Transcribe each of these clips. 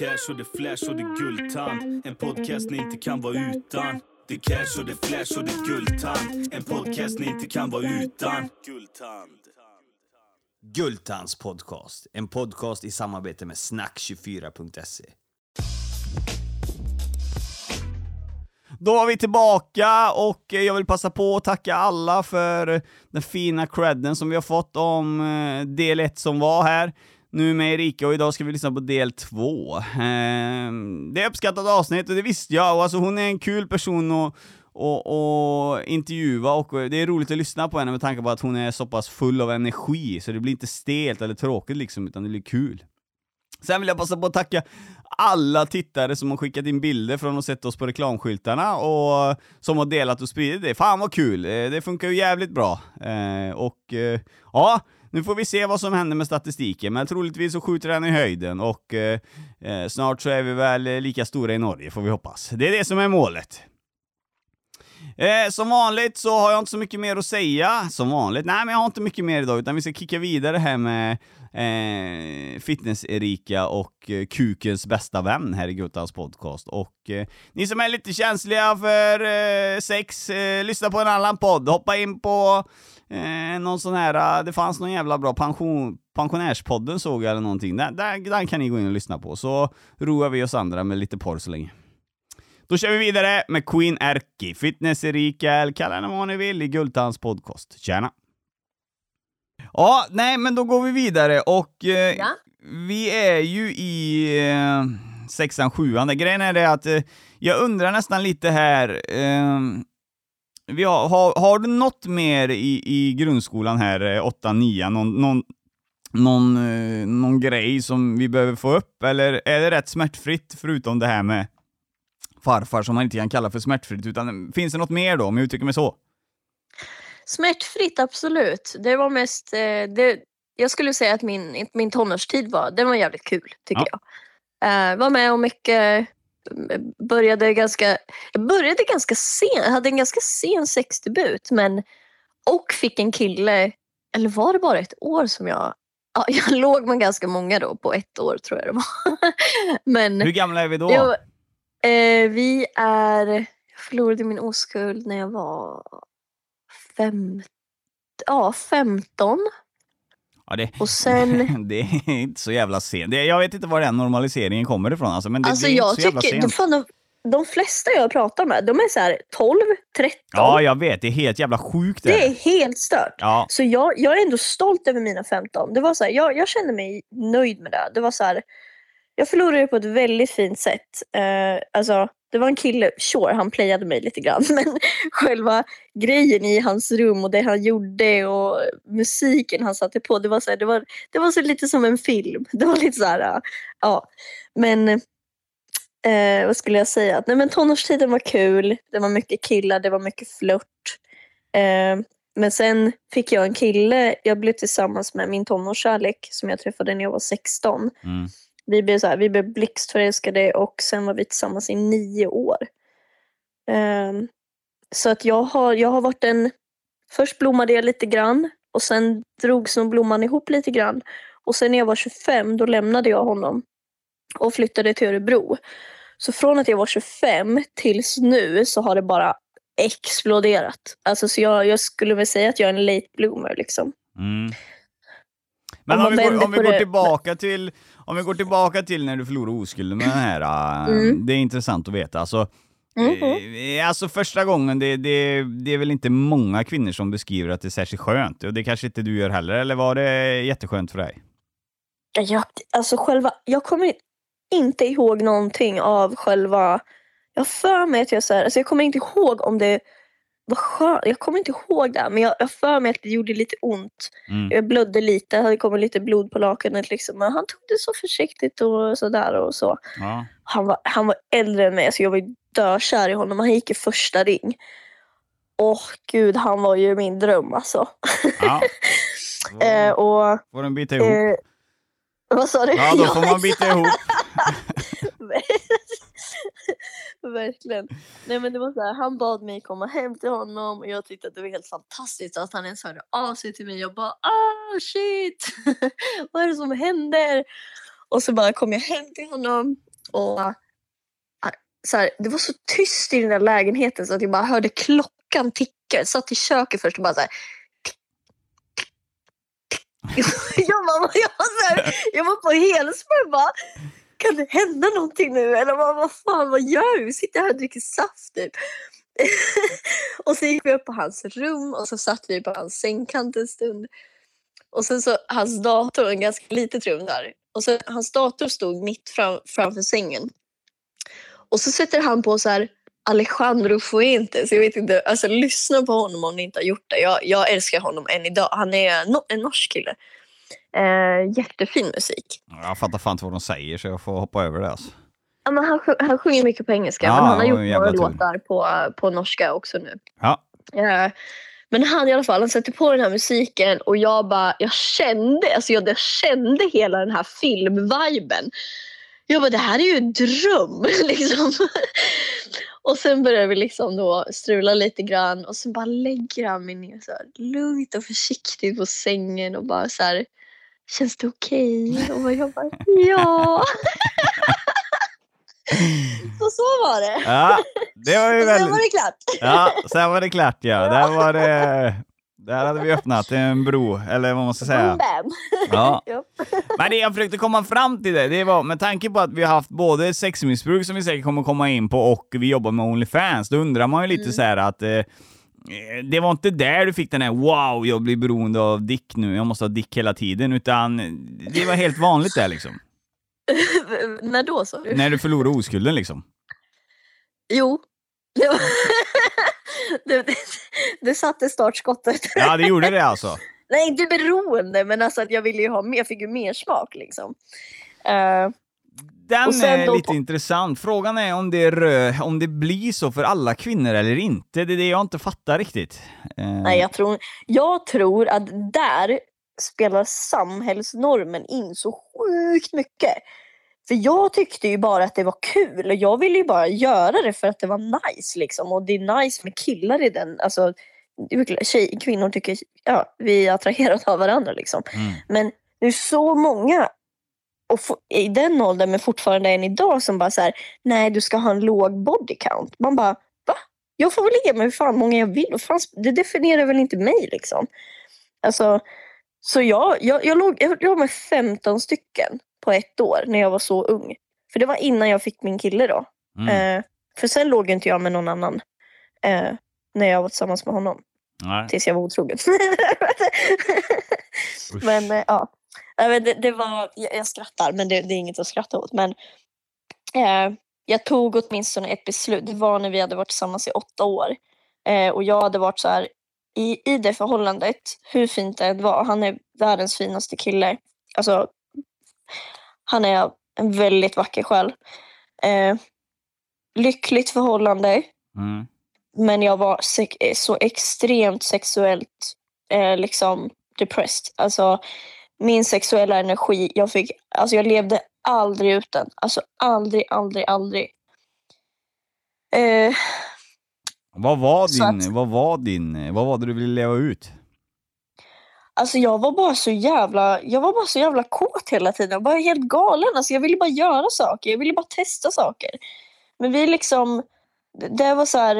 cash och det flash och det guldtand. En podcast ni inte kan vara utan. Det cash och det flash och det guldtand. En podcast ni inte kan vara utan. Guldtand. Guldtands podcast, en podcast i samarbete med snack24.se. Då var vi tillbaka och eh, jag vill passa på att tacka alla för den fina credden som vi har fått om eh, del 1 som var här. Nu med Erika och idag ska vi lyssna på del 2. Ehm, det är uppskattat avsnitt och det visste jag och alltså hon är en kul person att och, och intervjua och eh, det är roligt att lyssna på henne med tanke på att hon är så pass full av energi, så det blir inte stelt eller tråkigt liksom, utan det blir kul. Sen vill jag passa på att tacka alla tittare som har skickat in bilder från att sett oss på reklamskyltarna och som har delat och spridit det. Fan vad kul! Eh, det funkar ju jävligt bra. Eh, och eh, ja, nu får vi se vad som händer med statistiken, men troligtvis så skjuter den i höjden och snart så är vi väl lika stora i Norge, får vi hoppas. Det är det som är målet. Eh, som vanligt så har jag inte så mycket mer att säga. Som vanligt? Nej, men jag har inte mycket mer idag, utan vi ska kicka vidare här med eh, Fitness-Erika och eh, Kukens bästa vän här i Guttans podcast. Och eh, ni som är lite känsliga för eh, sex, eh, lyssna på en annan podd. Hoppa in på eh, någon sån här, eh, det fanns någon jävla bra pension, pensionärspodden såg jag eller någonting. Den, den, den kan ni gå in och lyssna på, så roar vi oss andra med lite porr så länge. Då kör vi vidare med Queen Erki, Fitness-Erika, eller kalla henne vad ni vill, i Gultans podcast. Tjena! Ja, nej men då går vi vidare och eh, Ja. vi är ju i eh, sexan, sjuan. Grejen är det att eh, jag undrar nästan lite här, eh, vi har, har, har du något mer i, i grundskolan här, eh, åttan, nian, någon, någon, någon, eh, någon grej som vi behöver få upp, eller är det rätt smärtfritt förutom det här med farfar som man inte kan kalla för smärtfritt, utan finns det något mer då, om jag uttrycker mig så? Smärtfritt, absolut. Det var mest... Eh, det, jag skulle säga att min, min tonårstid var, den var jävligt kul, tycker Ja. jag. Eh, var med om mycket. eh, Började ganska, jag började ganska sent, hade en ganska sen sexdebut, men och fick en kille, eller var det bara ett år som jag... Ja, jag låg med ganska många då, på ett år tror jag det var. men Hur gamla är vi då? jag, eh, vi är... Jag förlorade min oskuld när jag var ja, 15. Ja, det, Och sen... det är inte så jävla sent. Det, jag vet inte var den normaliseringen kommer ifrån alltså, men det, alltså det är jag inte så jävla tycker, sent. fan, de, de flesta jag pratar med, de är så här 12, 13. Ja, jag vet. Det är helt jävla sjukt det är helt stört. Ja, Så jag, jag är ändå stolt över mina 15. Det var så här, jag, jag kände mig nöjd med det. Det var så här, jag förlorade på ett väldigt fint sätt. Eh, alltså, det var en kille, sure, han playade mig lite grann. Men själva grejen i hans rum och det han gjorde och musiken han satte på. Det var, så här, det var, det var så lite som en film. Det var lite så här, äh, ja. Men eh, vad skulle jag säga? Nej, men tonårstiden var kul. Det var mycket killar, det var mycket flört. Eh, men sen fick jag en kille, jag blev tillsammans med min tonårskärlek som jag träffade när jag var 16. mm. Vi blev, så här, vi blev blixtförälskade och sen var vi tillsammans i nio år. Ehm, så att jag har, jag har varit en... Först blommade jag lite grann och sen drogs nog blomman ihop lite grann. Och sen när jag var 25 då lämnade jag honom och flyttade till Örebro. Så från att jag var 25 tills nu så har det bara exploderat. Alltså så jag, jag skulle väl säga att jag är en late bloomer liksom. Mm. Men Om om, vi, går, om vi går tillbaka till om vi går tillbaka till när du förlorade oskulden med den här, äh, Mm. det är intressant att veta. Alltså, eh, alltså första gången, det, det, det är väl inte många kvinnor som beskriver att det är särskilt skönt, och det kanske inte du gör heller, eller var det jätteskönt för dig? Jag, alltså själva, jag kommer inte ihåg någonting av själva... Jag för mig att jag så här, alltså jag kommer inte ihåg om det var skönt. Jag kommer inte ihåg det, men jag har för mig att det gjorde lite ont. Mm. Jag blödde lite, hade kommit lite blod på lakanet liksom. Men han tog det så försiktigt och sådär och så. Ja. Han var, han var äldre än mig, så jag var dökär i honom. Han gick i första ring. Åh gud, han var ju min dröm alltså. Ja. Eh, och, Får den bita ihop? eh, vad sa du? Ja, då får man bita ihop. verkligen. Nej men det var så här, han bad mig komma hem till honom och jag tyckte att det var helt fantastiskt att han ens hörde av sig till mig. Jag bara ah shit, vad är det som händer? Och så bara kom jag hem till honom och ah, så här, det var så tyst i den där lägenheten så att jag bara hörde klockan ticka. Jag satt i köket först och bara så här, jag, bara, jag, var så här, jag var på helspänn bara. Kan det hända någonting nu? Eller vad, vad fan, vad gör vi? Vi sitter här och dricker saft typ. och så gick vi upp på hans rum och så satt vi på hans sängkant en stund. Och sen så hans dator, en ganska litet rum där. Och så hans dator stod mitt fram, framför sängen. Och så sätter han på så här Alejandro Fuentes. Jag vet inte, alltså lyssna på honom om ni inte har gjort det. Jag, jag älskar honom än idag. Han är no, en norsk kille. Eh, jättefin musik. Jag fattar fan inte vad de säger så jag får hoppa över det alltså. Ja, men han, han sjunger mycket på engelska Ja, men han har gjort några låtar på, på norska också nu. Ja. Eh, men han i alla fall, han sätter på den här musiken och jag bara, jag kände, alltså jag, jag kände hela den här filmviben. Jag bara, det här är ju en dröm liksom. Och sen börjar vi liksom då strula lite grann och sen bara lägger han mig ner så här lugnt och försiktigt på sängen och bara så här, känns det okej? Och jag bara, ja. så så var det. ja, det var ju Och sen väldigt... var det klart. Ja, sen var det klart ja. Där var det... Där hade vi öppnat en bro, eller vad man ska säga. Bam. Ja. Ja. Men det jag försökte komma fram till det, det var med tanke på att vi har haft både sexmissbruk som vi säkert kommer komma in på och vi jobbar med Onlyfans, då undrar man ju lite Mm. så här att eh, det var inte där du fick den här wow, jag blir beroende av dick nu, jag måste ha dick hela tiden, utan det var helt vanligt där liksom. När då sa du? När du förlorar oskulden liksom. Jo. Det, var... det, det, det satte startskottet. Ja, det gjorde det alltså. Nej, inte beroende, men alltså att jag ville ju ha mer, jag fick ju mer smak liksom. Eh, Den är då lite intressant. Frågan är om det, rö- om det blir så för alla kvinnor eller inte. Det är det jag inte fattar riktigt. Eh, nej, jag tror, jag tror att där spelar samhällsnormen in så sjukt mycket. För jag tyckte ju bara att det var kul och jag ville ju bara göra det för att det var nice liksom. Och det är nice med killar i den, alltså tjej, kvinnor tycker, ja, vi är attraherade av varandra liksom. Mm. Men det är så många och i den åldern, men fortfarande än idag, som bara så här, nej du ska ha en låg body count. Man bara, va? Jag får väl ligga med hur fan många jag vill. Vad fan, det definierar väl inte mig liksom. Alltså, så jag, jag, jag, låg, jag låg med 15 stycken på ett år när jag var så ung. För det var innan jag fick min kille då. Mm. Eh, för sen låg inte jag med någon annan. Eh, när jag var tillsammans med honom. Nej. Tills jag var otrogen. Men eh, ja, men det, det var, jag, jag skrattar men det, det är inget att skratta åt. Men eh, jag tog åtminstone ett beslut. Det var när vi hade varit tillsammans i åtta år. Eh, och jag hade varit så här, i, i det förhållandet, hur fint det än var, han är världens finaste kille. Alltså, han är en väldigt vacker själ. Eh, lyckligt förhållande, Mm. men jag var så extremt sexuellt eh, liksom depressed. Alltså min sexuella energi, jag fick, alltså jag levde aldrig ut den. Alltså aldrig, aldrig, aldrig. Eh, Vad var din, att- vad var din, vad var det du ville leva ut? alltså jag var bara så jävla, jag var bara så jävla kåt hela tiden. Jag var helt galen. Alltså jag ville bara göra saker. Jag ville bara testa saker. Men vi liksom, det- var så här,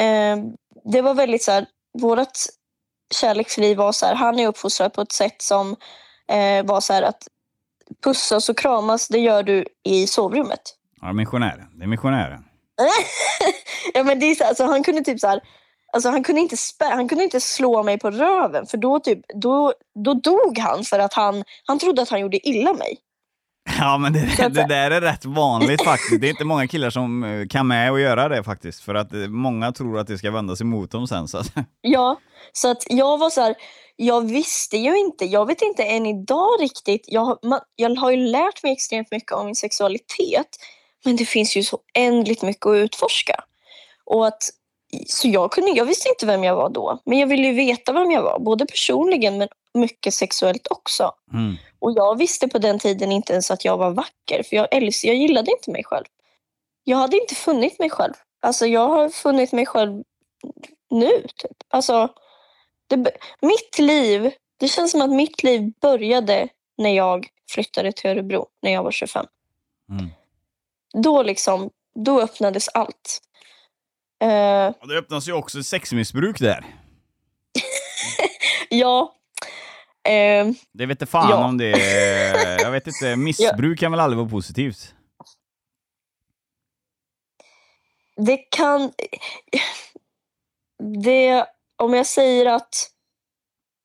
eh, det var väldigt så här, vårat kärleksliv var så här, han är uppfostrad på ett sätt som eh, var så här att pussas och kramas, det gör du i sovrummet. Ja, missionären. Det är missionären. ja men det är så, alltså, han kunde typ så här, alltså han kunde inte spä, han kunde inte slå mig på röven för då typ, då, då dog han för att han, han trodde att han gjorde illa mig. Ja, men det, det där är rätt vanligt faktiskt. Det är inte många killar som eh, kan med och göra det faktiskt. För att eh, många tror att det ska vända sig mot dem sen. Så att, Ja, så att jag var så här, jag visste ju inte, jag vet inte än idag riktigt, jag, man, jag har ju lärt mig extremt mycket om min sexualitet, men det finns ju så oändligt mycket att utforska. Och att, så jag, kunde, jag visste inte vem jag var då, men jag ville ju veta vem jag var, både personligen men mycket sexuellt också. mm. Och jag visste på den tiden inte ens att jag var vacker, för jag, älsk, jag gillade inte mig själv. jag hade inte funnit mig själv. Alltså jag har funnit mig själv nu. Typ. Alltså, det, mitt liv, det känns som att mitt liv började när jag flyttade till Örebro, när jag var 25. Mm. Då liksom, då öppnades allt. Och det öppnas ju också sexmissbruk där. ja, eh, Det vet inte fan Ja. om det är... Jag vet inte, missbruk kan väl aldrig vara positivt? det kan... Det, om jag säger att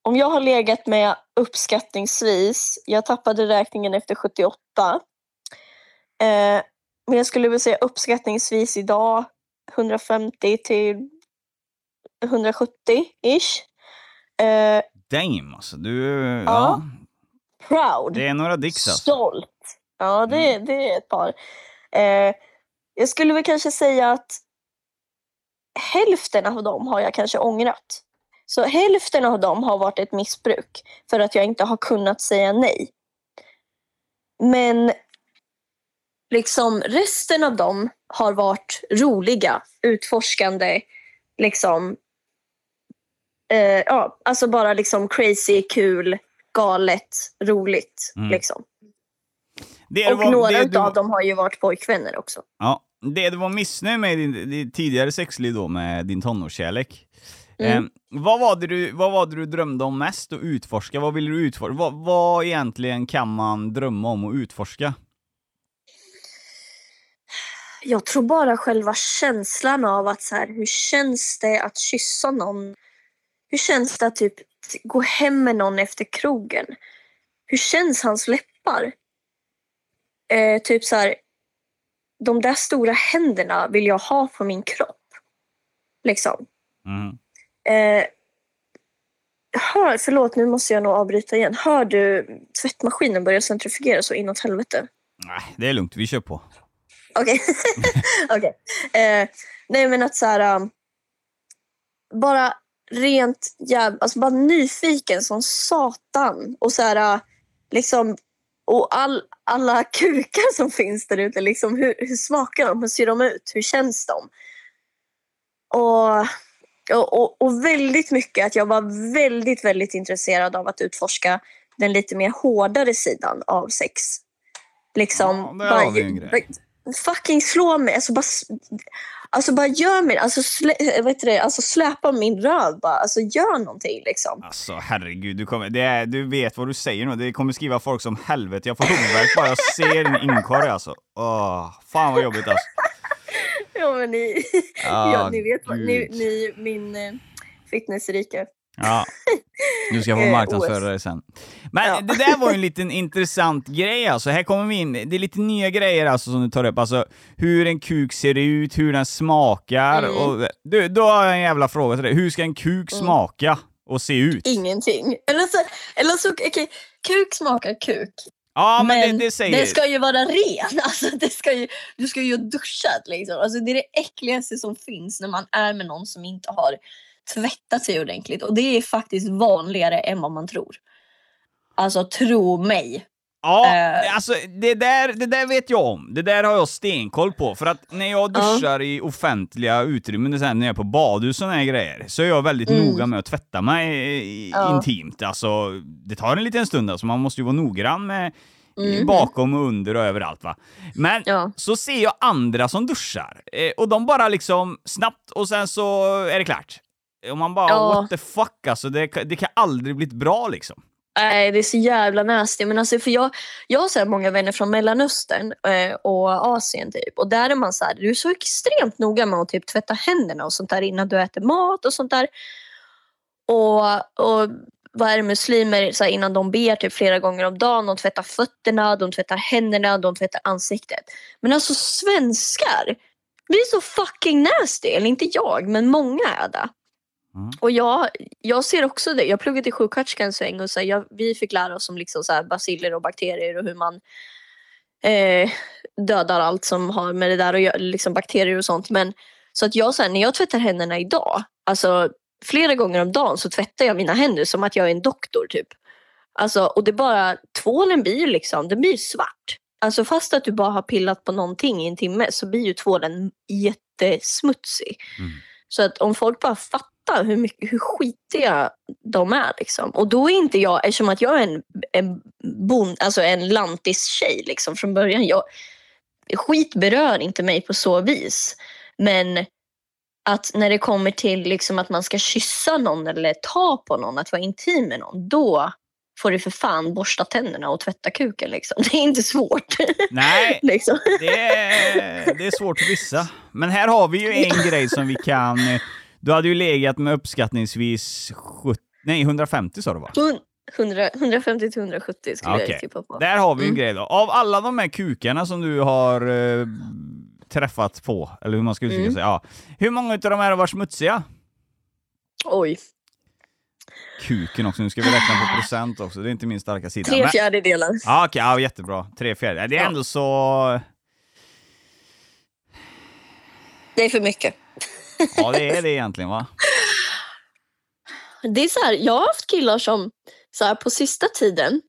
om jag har legat med uppskattningsvis, jag tappade räkningen efter 78, eh, men jag skulle väl säga uppskattningsvis idag 150 till 170-ish. Eh, Damn alltså, du... Ja. proud. Det är några dicks alltså. Stolt. Ja, det, det är ett par. Eh, jag skulle väl kanske säga att hälften av dem har jag kanske ångrat. Så hälften av dem har varit ett missbruk för att jag inte har kunnat säga nej. Men liksom resten av dem har varit roliga, utforskande, liksom eh, ja, alltså bara liksom crazy, kul, galet, roligt. Mm. Liksom. Och var- några det du- av dem har ju varit pojkvänner också. Ja, det du var missnöjd med i din tidigare sexliv då med din tonårskärlek. Mm. Eh, vad, var det du, vad var du drömde om mest att utforska? Vad ville du utforska? Vad, vad egentligen kan man drömma om att utforska? Jag tror bara själva känslan av att så här, hur känns det att kyssa någon? Hur känns det att typ gå hem med någon efter krogen? Hur känns hans läppar? Eh, typ så här, de där stora händerna vill jag ha på min kropp. Liksom. Mhm. Eh, hör, förlåt, nu måste jag nog avbryta igen. Hör du tvättmaskinen börja centrifugera så inåt helvete? Nej, det är lugnt, vi kör på. Okej. Okej. Eh, nej men att så här... um, bara rent jäv... Alltså bara nyfiken som satan. Och så här... uh, liksom... Och all, alla kukar som finns där ute. Liksom, hur, hur smakar de? Hur ser de ut? Hur känns de? Och, och, och, och väldigt mycket att jag var väldigt, väldigt intresserad av att utforska den lite mer hårdare sidan av sex. Liksom, Ja, där har vi en grej. Fucking slå mig. Alltså bara, alltså bara gör mig. Alltså, slä, vad heter det? alltså släpa min röv bara. Alltså gör någonting liksom. Alltså herregud, du, kommer, det är, du vet vad du säger nu. Det kommer skriva folk som helvete. Jag får huvudvärk bara jag ser din inkorg alltså. Åh, fan vad jobbigt alltså. Ja men ni, Ah, ja, ni vet vad, ni, ni min eh, fitnessrike. Ja. Du ska få Eh, marknadsföra det sen. Men Ja. det där var ju en liten intressant grej alltså. Här kommer vi in, det är lite nya grejer alltså som du tar upp. Alltså hur en kuk ser ut, hur den smakar. Mm. Och, du, då har jag en jävla fråga till dig. Hur ska en kuk smaka och se ut? Ingenting. Eller så, eller så okej, kuk smakar kuk. Ja, men, men det, det säger... den ska ju vara ren. Alltså, det ska ju, du ska ju ha duschat. Liksom. Alltså, det är det äckligaste som finns när man är med någon som inte har tvättat sig ordentligt. Och det är faktiskt vanligare än vad man tror. Alltså tro mig. Ja, Eh. alltså det där, det där vet jag om. Det där har jag stenkoll på. För att när jag Ja. duschar i offentliga utrymmen, här, när jag är på badhus och här grejer, så är jag väldigt Mm. noga med att tvätta mig i- Ja. intimt. Alltså, det tar en liten stund, alltså, man måste ju vara noggrann med Mhm. bakom och under och överallt va. Men Ja. så ser jag andra som duschar, eh, och de bara liksom snabbt och sen så är det klart. Och man bara Ja. what the fuck alltså, det, kan- det kan aldrig bli bra liksom. Nej, det är så jävla nasty. Men alltså, för jag, jag har så här många vänner från Mellanöstern eh, och Asien typ. Och där är man så här, du är så extremt noga med att typ tvätta händerna och sånt där innan du äter mat och sånt där. Och, och vad är det muslimer så här, innan de ber typ flera gånger om dagen. De tvättar fötterna, de tvättar händerna, de tvättar ansiktet. Men alltså svenskar, vi är så fucking nasty. Eller inte jag, men många är det. Mm. Och jag, jag ser också det. Jag pluggade till sjuksköterska en sväng och så här, jag, vi fick lära oss om liksom så här basiller och bakterier och hur man eh, dödar allt som har med det där göra, liksom bakterier och sånt. Men så att jag så här, när jag tvättar händerna idag, alltså flera gånger om dagen så tvättar jag mina händer som att jag är en doktor typ. Alltså, och det är bara, tvålen blir liksom, den blir svart. alltså fast att du bara har pillat på någonting i en timme så blir ju tvålen jättesmutsig. Mm. Så att om folk bara fattar hur, mycket, hur skitiga de är liksom. Och då är inte jag, eftersom att jag är en, en, bond, alltså en lantis-tjej liksom från början. Jag, skit berör inte mig på så vis. Men att när det kommer till liksom att man ska kyssa någon eller ta på någon, att vara intim med någon, då får du för fan borsta tänderna och tvätta kuken. Liksom. Det är inte svårt. Nej, liksom. det är, det är svårt för vissa. Men här har vi ju en grej som vi kan... Du hade ju legat med uppskattningsvis 70, nej, 150 sa du va? 100, 150 till 170 skulle Okej. jag tippa på. Där har vi en Mm. grej då. Av alla de här kukarna som du har eh, träffat på, eller hur man ska uttrycka Mm. sig, ja. Hur många av dem här har varit smutsiga? Oj, Kuken också, nu ska vi räkna på procent också, det är inte min starka sida. tre Men- fjärdedelar. Ja, okej, ja, jättebra. Tre fjärdedelar. Det är Ja. ändå så... Det är för mycket. Ja, det är det egentligen va? Det är så här, jag har haft killar som så här, på sista tiden,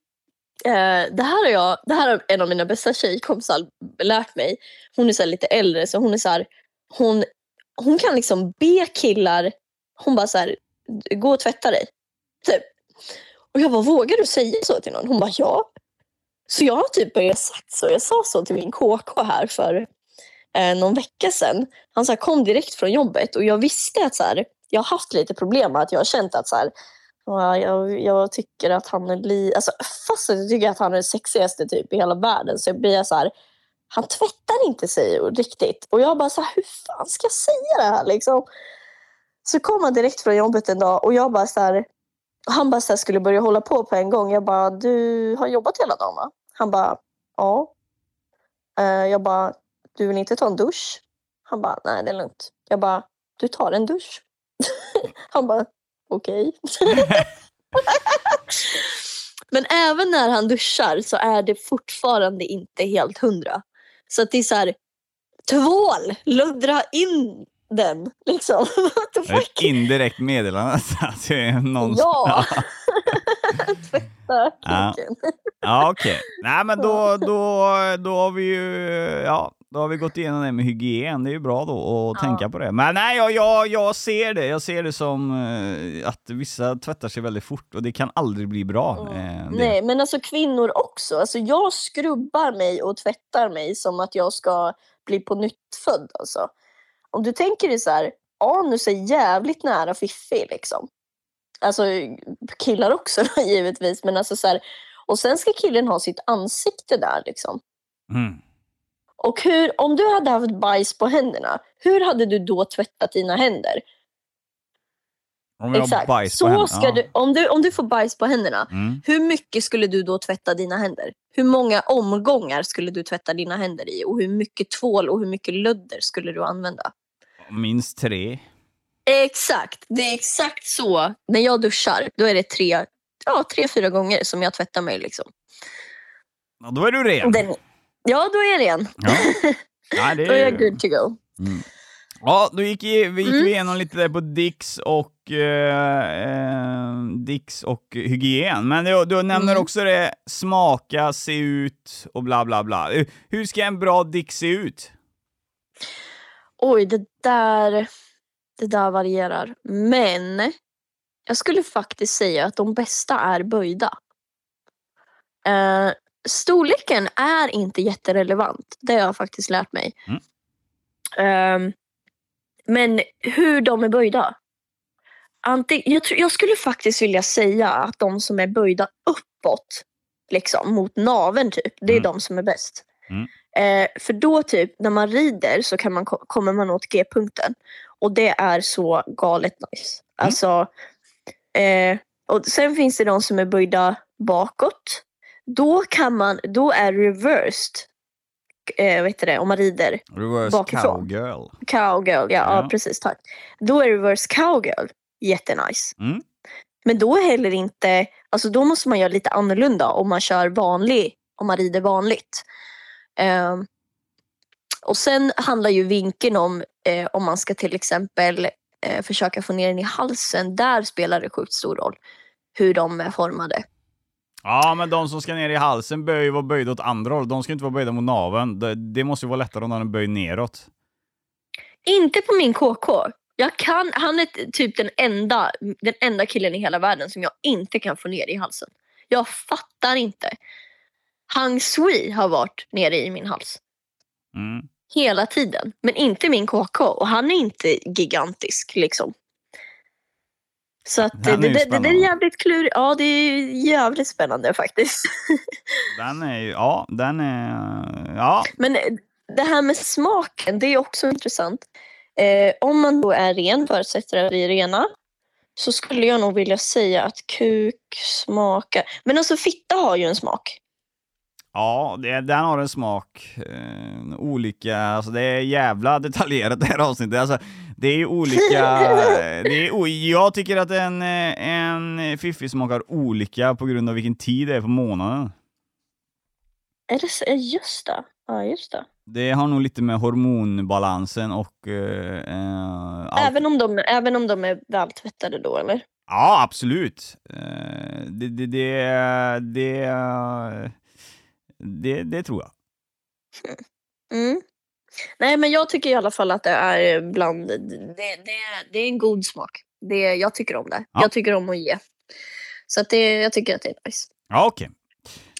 eh, det, här har jag, det här har en av mina bästa tjejkompisar lärt mig. Hon är så här, lite äldre så hon är så här, hon, hon kan liksom be killar, hon bara så här, gå och tvätta dig. Typ. Och jag bara, vågar du säga så till någon? Hon bara, ja. Så jag har typ börjat sagt så. Jag sa så till min KK här för eh, någon vecka sedan. Han så här, kom direkt från jobbet och jag visste att så här, jag har haft lite problem med att jag har känt att så här, jag, jag tycker att han är li... alltså, fast jag tycker att han är den sexigaste typ i hela världen så blir jag så här, han tvättar inte sig riktigt. Och jag bara så här, hur fan ska jag säga det här liksom? Så kom han direkt från jobbet en dag och jag bara så här, han bara så här, skulle börja hålla på på en gång. Jag bara, du har jobbat hela dagen va? Han bara, ja. Eh, jag bara, du vill inte ta en dusch? Han bara, nej det är lugnt. Jag bara, du tar en dusch. han bara, okej. Men även när han duschar så är det fortfarande inte helt hundra. Så att det är så här, tvål, luddra in den. Liksom. Ett indirekt meddelande. Att det är någon Ja. Tvätta Ja. kuken. Ja, okej. Nej, men då, då, då har vi ju, ja, då har vi gått igenom det med hygien. Det är ju bra då att Ja. tänka på det. Men nej, jag, jag, jag ser det. Jag ser det som eh, att vissa tvättar sig väldigt fort och det kan aldrig bli bra. eh. Mm. Nej, men alltså kvinnor också. Alltså jag skrubbar mig och tvättar mig som att jag ska bli på nytt född. Alltså. Om du tänker dig så här, anus är jävligt nära fiffi liksom. Alltså killar också då, givetvis. Men alltså så här, och sen ska killen ha sitt ansikte där liksom. Mm. Och hur, om du hade haft bajs på händerna, hur hade du då tvättat dina händer? Om jag Exakt. bajs på Så händerna, ska ja. du, om, du, om du får bajs på händerna, Mm. hur mycket skulle du då tvätta dina händer? Hur många omgångar skulle du tvätta dina händer i? Och hur mycket tvål och hur mycket lödder skulle du använda? Minst tre. Exakt, det är exakt så. När jag duschar, då är det tre, ja, tre fyra gånger som jag tvättar mig. Liksom. Ja, då är du ren. Den, ja, då är jag ren. Ja. Nej, det Då är jag good to go. Ja, då gick vi, gick Mm. igenom lite där på Dix och, eh, eh, Dix och hygien. Men du, du nämner Mm. också det, smaka, se ut och bla bla bla. Hur- Hur ska en bra Dix se ut? Oj, det där, det där varierar. Men jag skulle faktiskt säga att de bästa är böjda. Eh, storleken är inte jätterelevant. Det har jag faktiskt lärt mig. Mm. Eh, men hur de är böjda. Anting, jag, jag skulle faktiskt vilja säga att de som är böjda uppåt, liksom mot naveln typ, det är Mm. de som är bäst. Mm. Eh, för då typ när man rider så kan man, ko- kommer man åt G-punkten. Och det är så galet nice. Mm. Alltså, eh, och sen finns det de som är böjda bakåt. Då kan man, då är reversed, eh, vet du det, om man rider Reverse Bakifrån. cowgirl. cowgirl. Ja, Ja. ja. precis tack. Då är reverse cowgirl jättenice. Mm. Men då är heller inte, alltså då måste man göra lite annorlunda om man kör vanlig, om man rider vanligt. Ehm, och sen handlar ju vinkeln om eh, om man ska till exempel eh, försöka få ner den i halsen. Där spelar det sjukt stor roll hur de är formade. Ja, men de som ska ner i halsen bör ju vara böjda åt andra håll. De ska inte vara böjda mot naveln. Det, det måste ju vara lättare om den är böjd neråt. Inte på min KK. Jag kan, han är typ den enda, den enda killen i hela världen som jag inte kan få ner i halsen. Jag fattar inte. Hang Sui har varit nere i min hals. Mm. Hela tiden. Men inte min KK. Och han är inte gigantisk liksom. Så att det, det, det, det är jävligt klurigt. Ja, det är jävligt spännande faktiskt. Den är ju, ja, den är, ja. Men det här med smaken, det är också intressant. Eh, om man då är ren, förutsätter att vi är rena, så skulle jag nog vilja säga att kuk smakar... Men alltså fitta har ju en smak. Ja, det, den har en smak. Eh, olika, alltså det är jävla detaljerat det här avsnittet. Alltså, det är olika, det är, jag tycker att en, en fiffi smakar olika på grund av vilken tid det är på månaden. Är det Just det. Ja, just det. Det har nog lite med hormonbalansen och... Eh, eh, allt. Även, om de, även om de är vältvättade då, eller? Ja, absolut. Eh, det, det, det, det, det, det tror jag. Mm. Nej, men jag tycker i alla fall att det är bland... Det, det, det är en god smak. Det, jag tycker om det. Ja. Jag tycker om att ge. Så att det, jag tycker att det är nice. Ja, okej.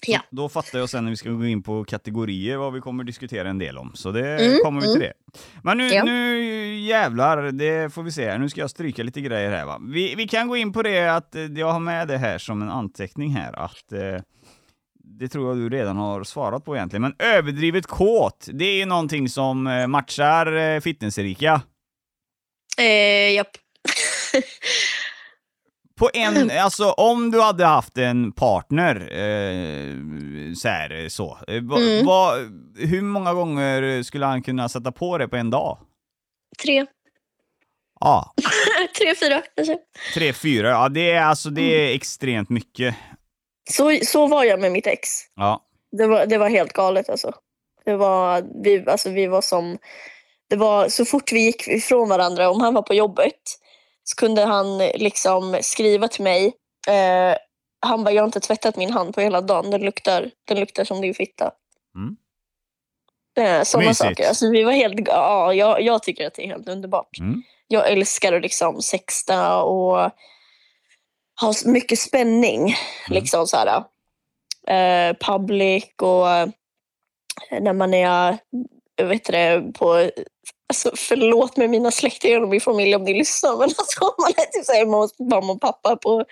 Så Ja. Då fattar jag sen när vi ska gå in på kategorier vad vi kommer diskutera en del om. Så det Mm, kommer vi till det. Men nu, Ja. nu jävlar, det får vi se. här. Nu ska jag stryka lite grejer här va. Vi, vi kan gå in på det att eh, jag har med det här som en anteckning här att eh, det tror jag du redan har svarat på egentligen. Men överdrivet kåt, det är ju någonting som eh, matchar eh, fitness-Erika. Eh, japp. På en, alltså om du hade haft en partner, eh, så här, så. Eh, va, Mm. va, hur många gånger skulle han kunna sätta på det på en dag? Tre. Ja, Tre, fyra kanske. tre, fyra. Ja, det är alltså det Mm. är extremt mycket. Så, så var jag med mitt ex. Ja. Det var, det var helt galet alltså. Det var, vi, alltså vi var som... Det var, så fort vi gick ifrån varandra, om han var på jobbet, så kunde han liksom skriva till mig. Eh, han bara, jag har inte tvättat min hand på hela dagen. Den luktar, den luktar som din fitta. Mm. Eh, sådana Mysigt. saker. Alltså, vi var helt, ja, jag, jag tycker att det är helt underbart. Mm. Jag älskar att liksom sexta och ha s- mycket spänning. Liksom så här, eh, public och eh, när man är vet det, på Alltså, förlåt med mina släktingar och min familj om ni lyssnar men alltså, om man är typ hemma hos mamma och pappa på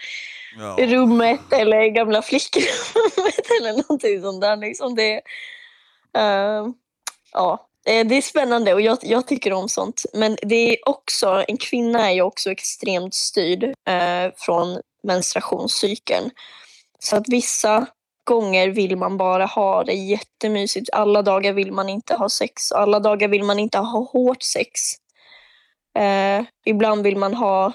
Ja. rummet eller gamla flickrummet eller någonting sånt där. Liksom det, eh, ja, det är spännande och jag, jag tycker om sånt. Men det är också, en kvinna är ju också extremt styrd eh, från menstruationscykeln. Så att vissa gånger vill man bara ha det jättemysigt. Alla dagar vill man inte ha sex. Alla dagar vill man inte ha hårt sex. Eh, ibland vill man ha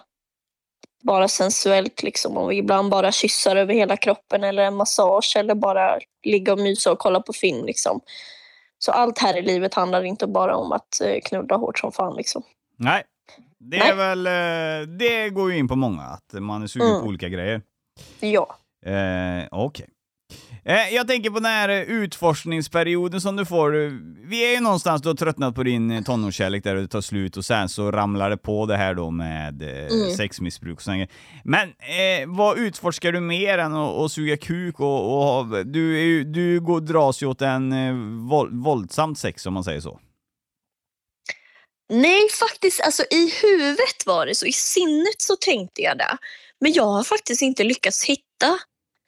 bara sensuellt liksom och ibland bara kyssar över hela kroppen eller en massage eller bara ligga och mysa och kolla på film liksom. Så allt här i livet handlar inte bara om att eh, knulla hårt som fan liksom. Nej, det är väl, eh, det går ju in på många, att man är sugen Mm. på olika grejer. Ja. Eh, Okej. Eh, jag tänker på den här eh, utforskningsperioden som du får. Vi är ju någonstans, du har tröttnat på din eh, tonårskärlek där det tar slut och sen så ramlar det på det här då med eh, Mm. sexmissbruk och sånt. Men eh, vad utforskar du mer än att, att suga kuk och, och du, du går, dras ju åt en eh, våld, våldsamt sex om man säger så. Nej, faktiskt, alltså i huvudet var det så. I sinnet så tänkte jag det. Men jag har faktiskt inte lyckats hitta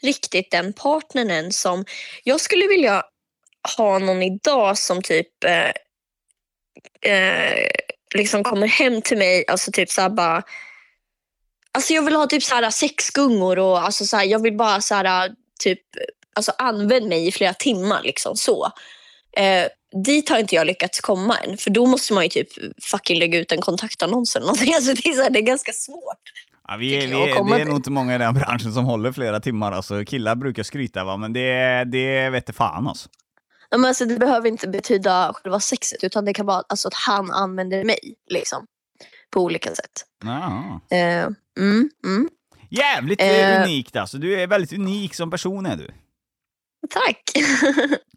riktigt den partnern än som... Jag skulle vilja ha någon idag som typ eh, eh, liksom kommer hem till mig, alltså typ såhär bara... Alltså jag vill ha typ såhär sex gungor och alltså såhär, jag vill bara såhär typ alltså använd mig i flera timmar liksom så. Eh, dit har inte jag lyckats komma än. För då måste man ju typ fucking lägga ut en kontaktannons eller någonting. Alltså det, är så här, det är ganska svårt. Ja, vi är, vi är, det är nog inte många i den branschen som håller flera timmar. Alltså, killar brukar skryta va, men det, det vet fan alltså. Ja, Men alltså, det behöver inte betyda själva sexet utan det kan vara alltså, att han använder mig liksom, på olika sätt. Ja. Eh, mm, mm. Jävligt Eh. unikt alltså. Du är väldigt unik som person är du. Tack!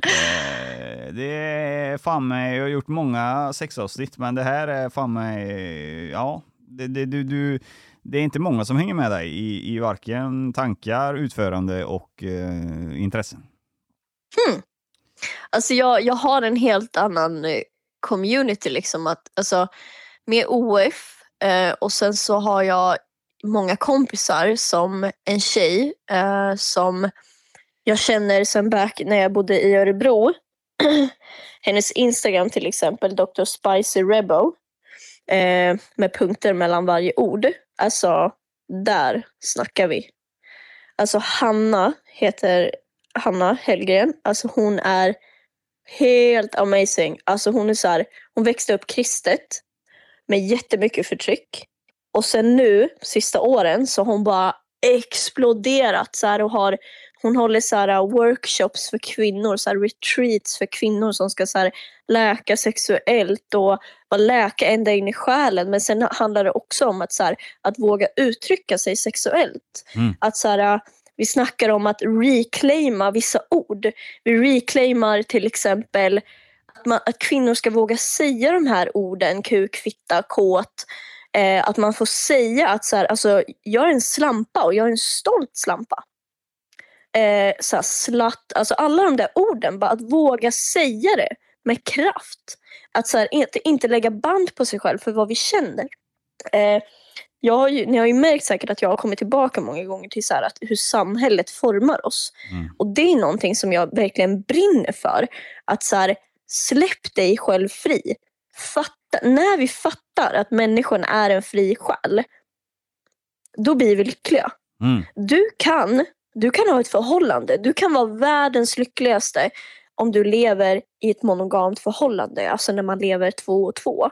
Eh, det är fan mig, jag har gjort många sexavsnitt, men det här är fan mig, ja, det, det, du, du, det är inte många som hänger med dig i, i varken tankar, utförande och eh, intressen. Alltså jag, jag har en helt annan eh, community liksom. Att, alltså, med OF eh, och sen så har jag många kompisar som en tjej eh, som jag känner sen back när jag bodde i Örebro. Hennes Instagram till exempel, Dr. Spicy Rebo. Eh, med punkter mellan varje ord. Alltså, där snackar vi. Alltså Hanna heter Hanna Hellgren. Alltså hon är helt amazing. Alltså hon är så här, hon växte upp kristet med jättemycket förtryck. Och sen nu, sista åren, så har hon bara exploderat så här, och har hon håller så här, workshops för kvinnor, så här, retreats för kvinnor som ska så här, läka sexuellt och bara läka ända in i själen. Men sen handlar det också om att, så här, att våga uttrycka sig sexuellt. Mm. Att så här, vi snackar om att reclaima vissa ord. Vi reclaimar till exempel att, man, att kvinnor ska våga säga de här orden, kuk, fitta, kåt. Eh, att man får säga att så här, alltså, jag är en slampa och jag är en stolt slampa. Eh, så här, slatt, alltså alla de där orden, bara att våga säga det med kraft. Att så här, inte, inte lägga band på sig själv för vad vi känner. Eh, jag har ju, ni har ju märkt säkert att jag har kommit tillbaka många gånger till så att hur samhället formar oss. Mm. Och det är någonting som jag verkligen brinner för. Att så här, släpp dig själv fri. Fatta, när vi fattar att människan är en fri själ, då blir vi lyckliga. Mm. Du kan, du kan ha ett förhållande. Du kan vara världens lyckligaste om du lever i ett monogamt förhållande. Alltså när man lever två och två.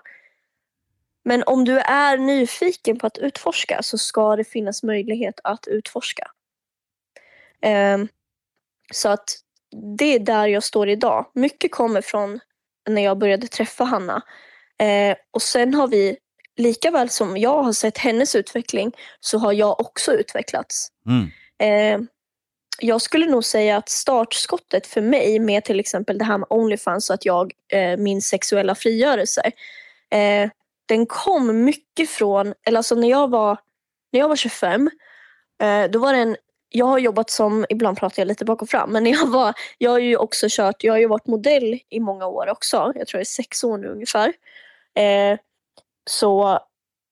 Men om du är nyfiken på att utforska så ska det finnas möjlighet att utforska. Um, så att det är där jag står idag. Mycket kommer från när jag började träffa Hanna. Eh, och sen har vi, lika väl som jag har sett hennes utveckling, så har jag också utvecklats. Mm. Eh, jag skulle nog säga att startskottet för mig med till exempel det här med Onlyfans och att jag, eh, min sexuella frigörelse, eh, den kom mycket från, eller alltså när jag var, när jag var 25, eh, då var det en, jag har jobbat som, ibland pratar jag lite bak och fram, men jag var, jag har ju också kört, jag har ju varit modell i många år också, jag tror det är sex år nu ungefär. Eh, så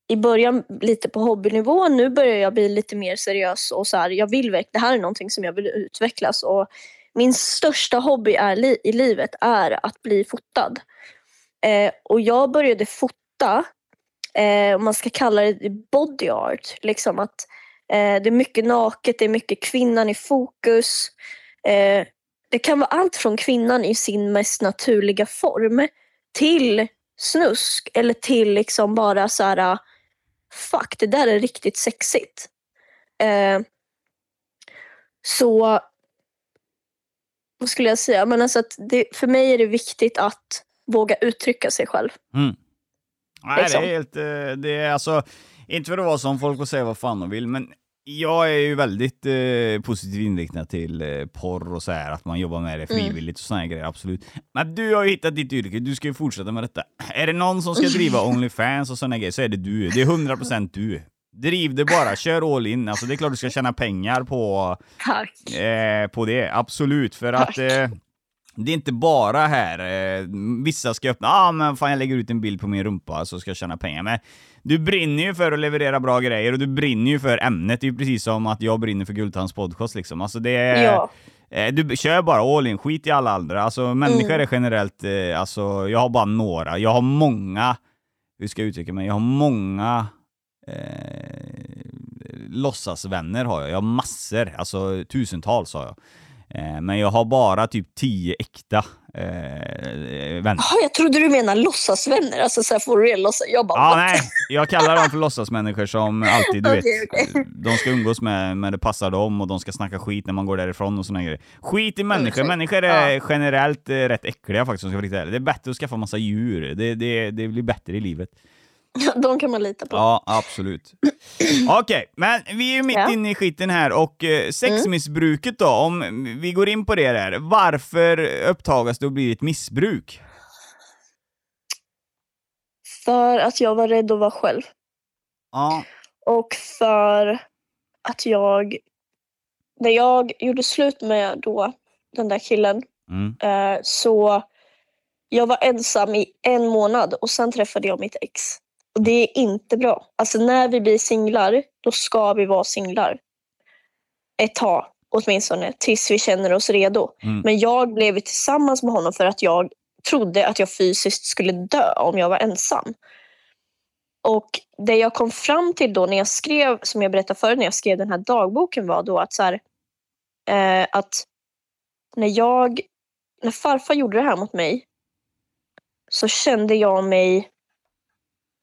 i början lite på hobbynivå, nu börjar jag bli lite mer seriös och så här, jag vill verkligen, det här är någonting som jag vill utvecklas och min största hobby är li, i livet är att bli fotad. Eh, och jag började fota, eh, om man ska kalla det body art, liksom att eh, det är mycket naket, det är mycket kvinnan i fokus. Eh, det kan vara allt från kvinnan i sin mest naturliga form till snusk eller till liksom bara så här fuck, det där är riktigt sexigt. Eh, så, vad skulle jag säga? Men alltså att det, för mig är det viktigt att våga uttrycka sig själv. Mm. Nej, det Liksom. är helt, eh, det är alltså, inte för att vara som folk och säga vad fan de vill, men jag är ju väldigt eh, positivt inriktad till eh, porr och så här, att man jobbar med det Mm. frivilligt och såna här grejer, absolut. Men du har ju hittat ditt yrke, du ska ju fortsätta med detta. Är det någon som ska driva Onlyfans och såna grejer så är det du. Det är 100% du. Driv det bara, kör all in. Alltså det är klart du ska tjäna pengar på, Tack. eh, på det, absolut. För att Tack. eh, det är inte bara här, eh, vissa ska öppna, ah men fan jag lägger ut en bild på min rumpa så ska jag tjäna pengar. Men du brinner ju för att leverera bra grejer och du brinner ju för ämnet. Det är ju precis som att jag brinner för Guldtands podcast liksom. Alltså det är, Ja. eh, du kör bara all in, skit i alla andra. Alltså människor Mm. är generellt, eh, alltså jag har bara några, jag har många, hur ska jag uttrycka mig, jag har många eh, låtsasvänner har jag. Jag har massor, alltså tusentals har jag. Eh, men jag har bara typ tio äkta eh, vänner. Jaha, jag trodde du menar låtsasvänner, alltså så här for låtsas. Jag bara, what? nej. Jag kallar dem för låtsasmänniskor som alltid, du vet. Okej, okej. De ska umgås med, med det passar dem och de ska snacka skit när man går därifrån och såna grejer. Skit i människor. Mm, Människor är ja. generellt eh, rätt äckliga faktiskt, om jag ska vara riktigt ärlig. Det är bättre att skaffa massa djur. Det, det, det blir bättre i livet. De kan man lita på. Ja, absolut. Okej, men vi är ju mitt Ja. inne i skiten här och eh, sexmissbruket då, om vi går in på det där. Varför upptagas det och blir ett missbruk? För att jag var rädd att vara själv. Ja. Och för att jag, när jag gjorde slut med då den där killen, Mm. eh, så jag var ensam i en månad och sen träffade jag mitt ex. Och det är inte bra. Alltså när vi blir singlar, då ska vi vara singlar. Ett tag åtminstone, tills vi känner oss redo. Mm. Men jag blev tillsammans med honom för att jag trodde att jag fysiskt skulle dö om jag var ensam. Och det jag kom fram till då när jag skrev, som jag berättade förut, när jag skrev den här dagboken var då att så här, eh, att när jag, när farfar gjorde det här mot mig så kände jag mig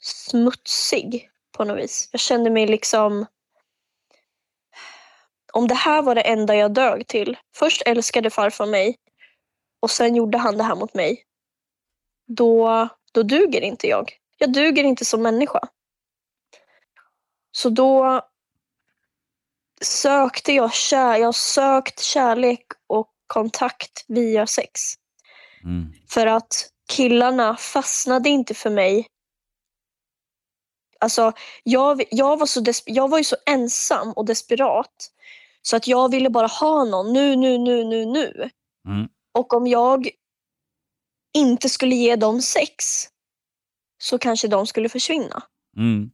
smutsig på något vis. Jag kände mig liksom om det här var det enda jag dög till. Först älskade farfar mig och sen gjorde han det här mot mig. Då, då duger inte jag. Jag duger inte som människa. Så då sökte jag kär, jag sökt kärlek och kontakt via sex. Mm. För att killarna fastnade inte för mig. Alltså, jag, jag, var så jag var ju så ensam och desperat. Så att jag ville bara ha någon nu, nu, nu, nu, nu. Mm. Och om jag inte skulle ge dem sex så kanske de skulle försvinna. Mm.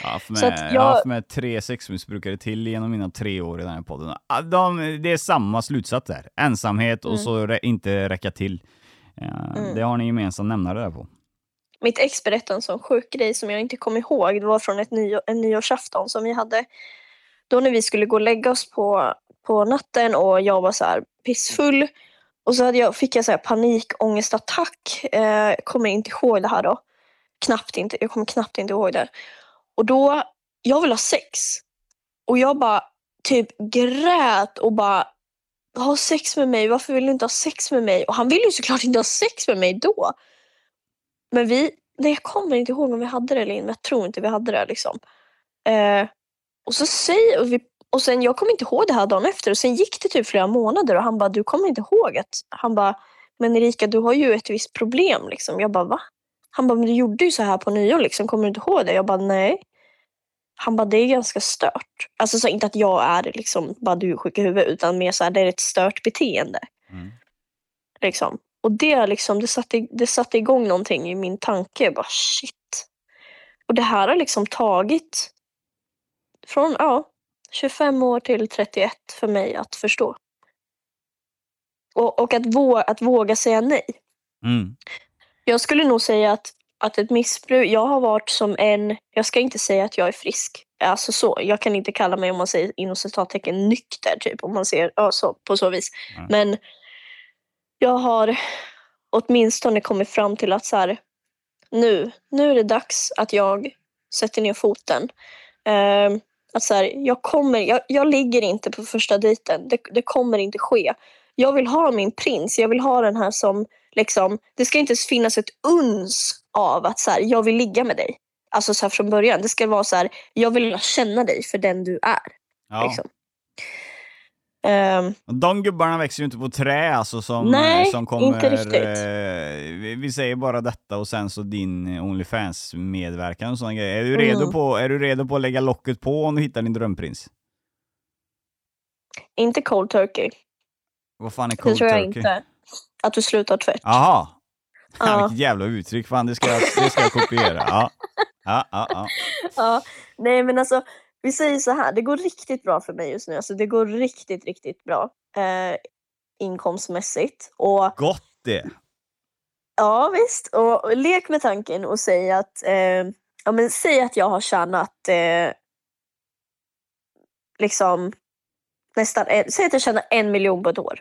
Jag har haft med, Så att jag... har jag- haft med tre sexmissbrukare till genom mina tre år i den här podden. De, det är samma slutsats där. Ensamhet och Mm. så inte räcka till. Ja, Mm. Det har ni gemensamt nämnare där på. Mitt ex berättade en sån sjuk grej som jag inte kom ihåg. Det var från ett nyår, en nyårsafton som vi hade. Då när vi skulle gå och lägga oss på, på natten och jag var så här pissfull. Och så hade jag, fick jag så här panikångestattack. Eh, kommer inte ihåg det här då. Knappt inte, jag kommer knappt inte ihåg det. Och då, jag vill ha sex. Och jag bara typ grät och bara ha sex med mig, varför vill du inte ha sex med mig? Och han ville ju såklart inte ha sex med mig då. Men vi, nej jag kommer inte ihåg om vi hade det eller inte, men jag tror inte vi hade det liksom. Eh, och så säger och vi, och sen jag kommer inte ihåg det här dagen efter och sen gick det typ flera månader och han bara, du kommer inte ihåg att, han bara, men Erika du har ju ett visst problem liksom. Jag bara, va? Han bara, men du gjorde ju så här på nyår liksom, kommer du inte ihåg det? Jag bara, nej. Han bara, det är ganska stört. Alltså så inte att jag är liksom, bara du är sjuk i huvudet, utan mer så här, det är ett stört beteende. Mm. Liksom. Och det, liksom, det, satte, det satte igång någonting i min tanke. Bara shit. Och det här har liksom tagit från ja, 25 år till 31 för mig att förstå. Och, och att, våga, att våga säga nej. Mm. Jag skulle nog säga att, att ett missbruk, jag har varit som en, jag ska inte säga att jag är frisk. Alltså så, jag kan inte kalla mig om man säger inom citattecken nykter typ, om man ser ja, så, på så vis. Mm. Men jag har åtminstone kommit fram till att så här, nu, nu är det dags att jag sätter ner foten. Ehm, att så här, jag, kommer, jag, jag ligger inte på första dejten, det, det kommer inte ske. Jag vill ha min prins, jag vill ha den här som liksom, det ska inte finnas ett uns av att så här, jag vill ligga med dig. Alltså så från början, det ska vara så här, jag vill känna dig för den du är. Ja. Liksom. Och De gubbarna växer ju inte på trä alltså som, Nej, som kommer... inte riktigt. Eh, vi, säger bara detta och sen så din Onlyfans-medverkan och sådana grejer. Är du, redo Mm. på, är du redo på att lägga locket på om du hittar din drömprins? inte cold turkey, Vad fan är det cold tror jag turkey? inte. Att du slutar tvätt. Jaha! Ja. Ja. Vilket jävla uttryck, fan det ska det ska jag kopiera. Ja. Ja, ja, ja. Ja, nej men alltså vi säger så här, det går riktigt bra för mig just nu. Alltså det går riktigt, riktigt bra eh, inkomstmässigt. Och Gott det! ja visst, och, och lek med tanken och säg att, eh, ja men säg att jag har tjänat eh, liksom nästan, en, säg att jag tjänar en miljon på ett år.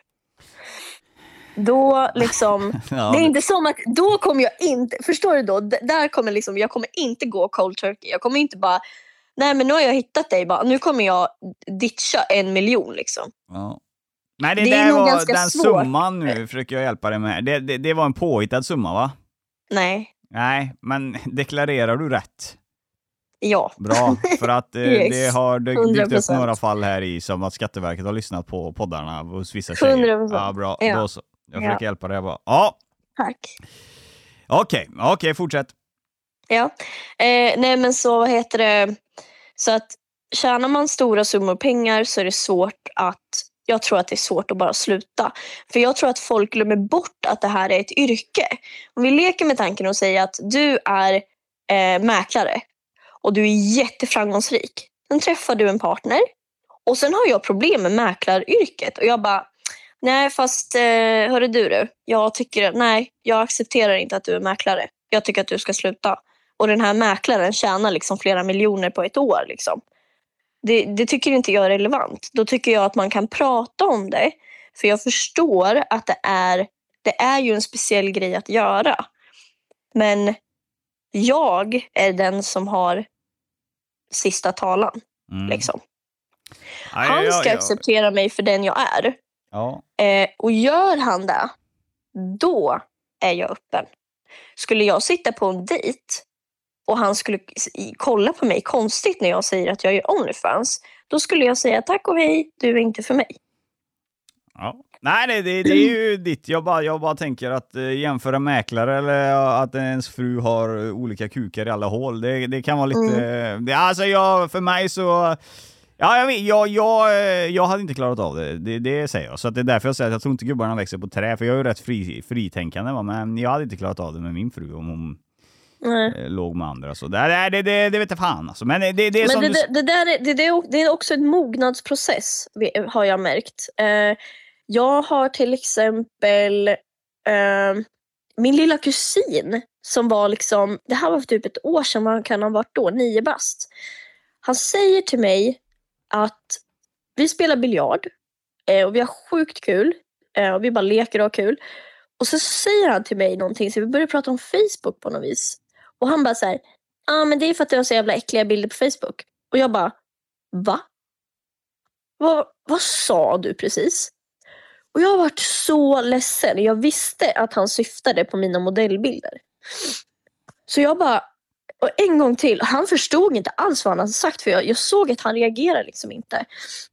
Då liksom Ja, det är inte som att, då kommer jag inte, förstår du då? Där kommer liksom, jag kommer inte gå cold turkey. Jag kommer inte bara, nej men nu har jag hittat dig, bara, nu kommer jag ditcha en miljon liksom. Ja. Nej, det, Det är nog ganska den svårt. summan nu, försöker jag hjälpa dig med. Det, det, det var en påhittad summa va? Nej, Nej, men deklarerar du rätt? Ja. Bra, för att eh, Yes. det har dy- dykt upp 100%. några fall här i som att Skatteverket har lyssnat på poddarna hos vissa tjejer. 100%. Ja, bra. Ja. Då så. Jag Ja. försöker hjälpa dig bara. Ja, Tack. okej, okej, fortsätt. Ja. Eh, nej men så vad heter det. Så att tjänar man stora summor pengar så är det svårt att jag tror att det är svårt att bara sluta. För jag tror att folk glömmer bort att det här är ett yrke. Om vi leker med tanken och säger att du är eh, mäklare och du är jätteframgångsrik. Sen träffar du en partner och sen har jag problem med mäklaryrket och jag bara Nej fast eh, hörru du du, jag tycker nej, jag accepterar inte att du är mäklare. Jag tycker att du ska sluta. Och den här mäklaren tjänar liksom flera miljoner på ett år. Liksom. Det, det tycker inte jag är relevant. Då tycker jag att man kan prata om det. För jag förstår att det är, det är ju en speciell grej att göra. Men jag är den som har sista talan. Mm. Liksom. Han ska acceptera mig för den jag är. Ja. Eh, och gör han det, då är jag öppen. Skulle jag sitta på en dejt och han skulle kolla på mig konstigt när jag säger att jag gör Onlyfans, då skulle jag säga tack och hej, du är inte för mig. Ja. Nej, det, det, det är ju ditt. Jag bara, jag bara tänker att eh, jämföra mäklare eller att ens fru har olika kukar i alla hål, det, det kan vara lite... Mm. Det, alltså jag, för mig så... Ja, jag, jag, jag, eh, jag hade inte klarat av det, det, det säger jag. Så det är därför jag säger att jag tror inte gubbarna växer på trä, för jag är ju rätt fri, fritänkande, va? men jag hade inte klarat av det med min fru om hon Nej. eh, låg med andra. Så det, det, det, det, vet jag fan alltså. Men det, det, det är Men det, du... det, där är, det, det, är, också en mognadsprocess, har jag märkt. Eh, jag har till exempel eh, min lilla kusin som var liksom, det här var för typ ett år sedan, vad kan han ha varit då, nio bast. Han säger till mig att vi spelar biljard eh, och vi har sjukt kul och vi bara leker och har kul. Och så säger han till mig någonting, så vi börjar prata om Facebook på något vis. Och han bara så här, ah, men det är för att du har så jävla äckliga bilder på Facebook. Och jag bara, va? Vad, vad sa du precis? Och jag har varit så ledsen. Jag visste att han syftade på mina modellbilder. Så jag bara, och en gång till. Han förstod inte alls vad han hade sagt för jag, jag såg att han reagerade liksom inte.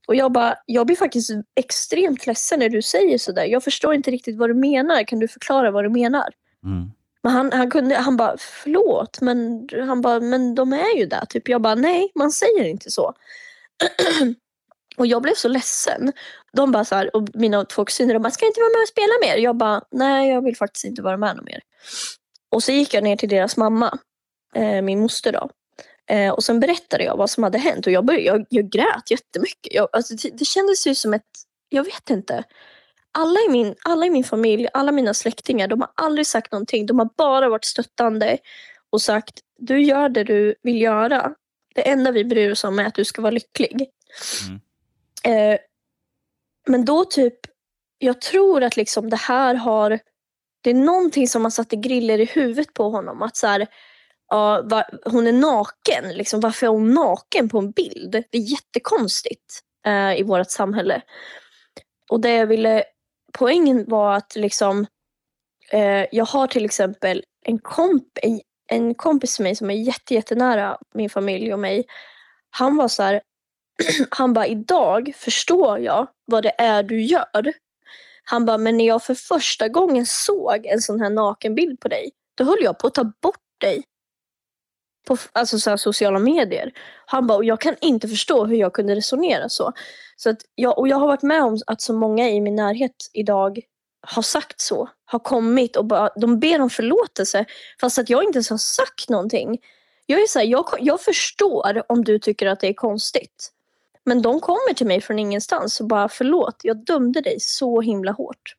Och jag bara, jag blir faktiskt extremt ledsen när du säger sådär. Jag förstår inte riktigt vad du menar. Kan du förklara vad du menar? Mm. Men han, han, kunde, han bara, förlåt, men, han bara, men de är ju där. Typ. Jag bara, nej, man säger inte så. och jag blev så ledsen. De bara så här, och mina två kusiner, de bara, ska jag inte vara med och spela mer? Jag bara, nej, jag vill faktiskt inte vara med någon mer. Och så gick jag ner till deras mamma, eh, min moster då. Eh, och sen berättade jag vad som hade hänt och jag, började, jag, jag grät jättemycket. Jag, alltså, det, det kändes ju som ett, jag vet inte. Alla i, min, alla i min familj, alla mina släktingar, de har aldrig sagt någonting. De har bara varit stöttande och sagt, du gör det du vill göra. Det enda vi bryr oss om är att du ska vara lycklig. Eh, men då typ, jag tror att liksom det här har, det är någonting som har satt griller i huvudet på honom. Att så här, ja, va, hon är naken, liksom, varför är hon naken på en bild? Det är jättekonstigt eh, i vårt samhälle. Och det jag ville, poängen var att liksom, eh, jag har till exempel en, komp, en, kompis till mig som är jätte, jättenära min familj och mig. Han var så här, han bara idag förstår jag vad det är du gör. Han bara, men när jag för första gången såg en sån här nakenbild på dig, då höll jag på att ta bort dig. På alltså så här, sociala medier. Han bara, och jag kan inte förstå hur jag kunde resonera så. så att jag, och jag har varit med om att så många i min närhet idag har sagt så. Har kommit och bara, de ber om förlåtelse fast att jag inte ens har sagt någonting. Jag är så här, jag, jag förstår om du tycker att det är konstigt. Men de kommer till mig från ingenstans och bara förlåt, jag dömde dig så himla hårt.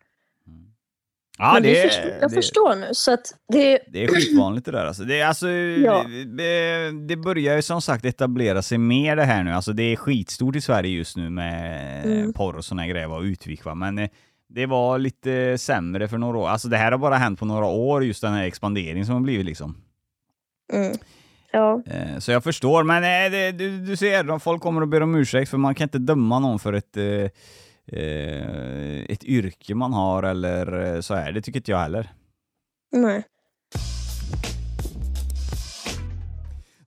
Ja, Men det, förstår, jag det, förstår nu. Så det, det är skitvanligt det där alltså. Det, alltså Ja. det, det börjar ju som sagt etablera sig mer det här nu. Alltså det är skitstort i Sverige just nu med Mm. porr och såna grejer och utvik va. Men eh, det var lite sämre för några år. Alltså det här har bara hänt på några år, just den här expanderingen som har blivit liksom. mm, ja. Eh, Så jag förstår, men eh, det, du, du ser, folk kommer att be om ursäkt för man kan inte döma någon för ett, eh, ett yrke man har eller eh, så här. Det tycker inte jag heller. Nej.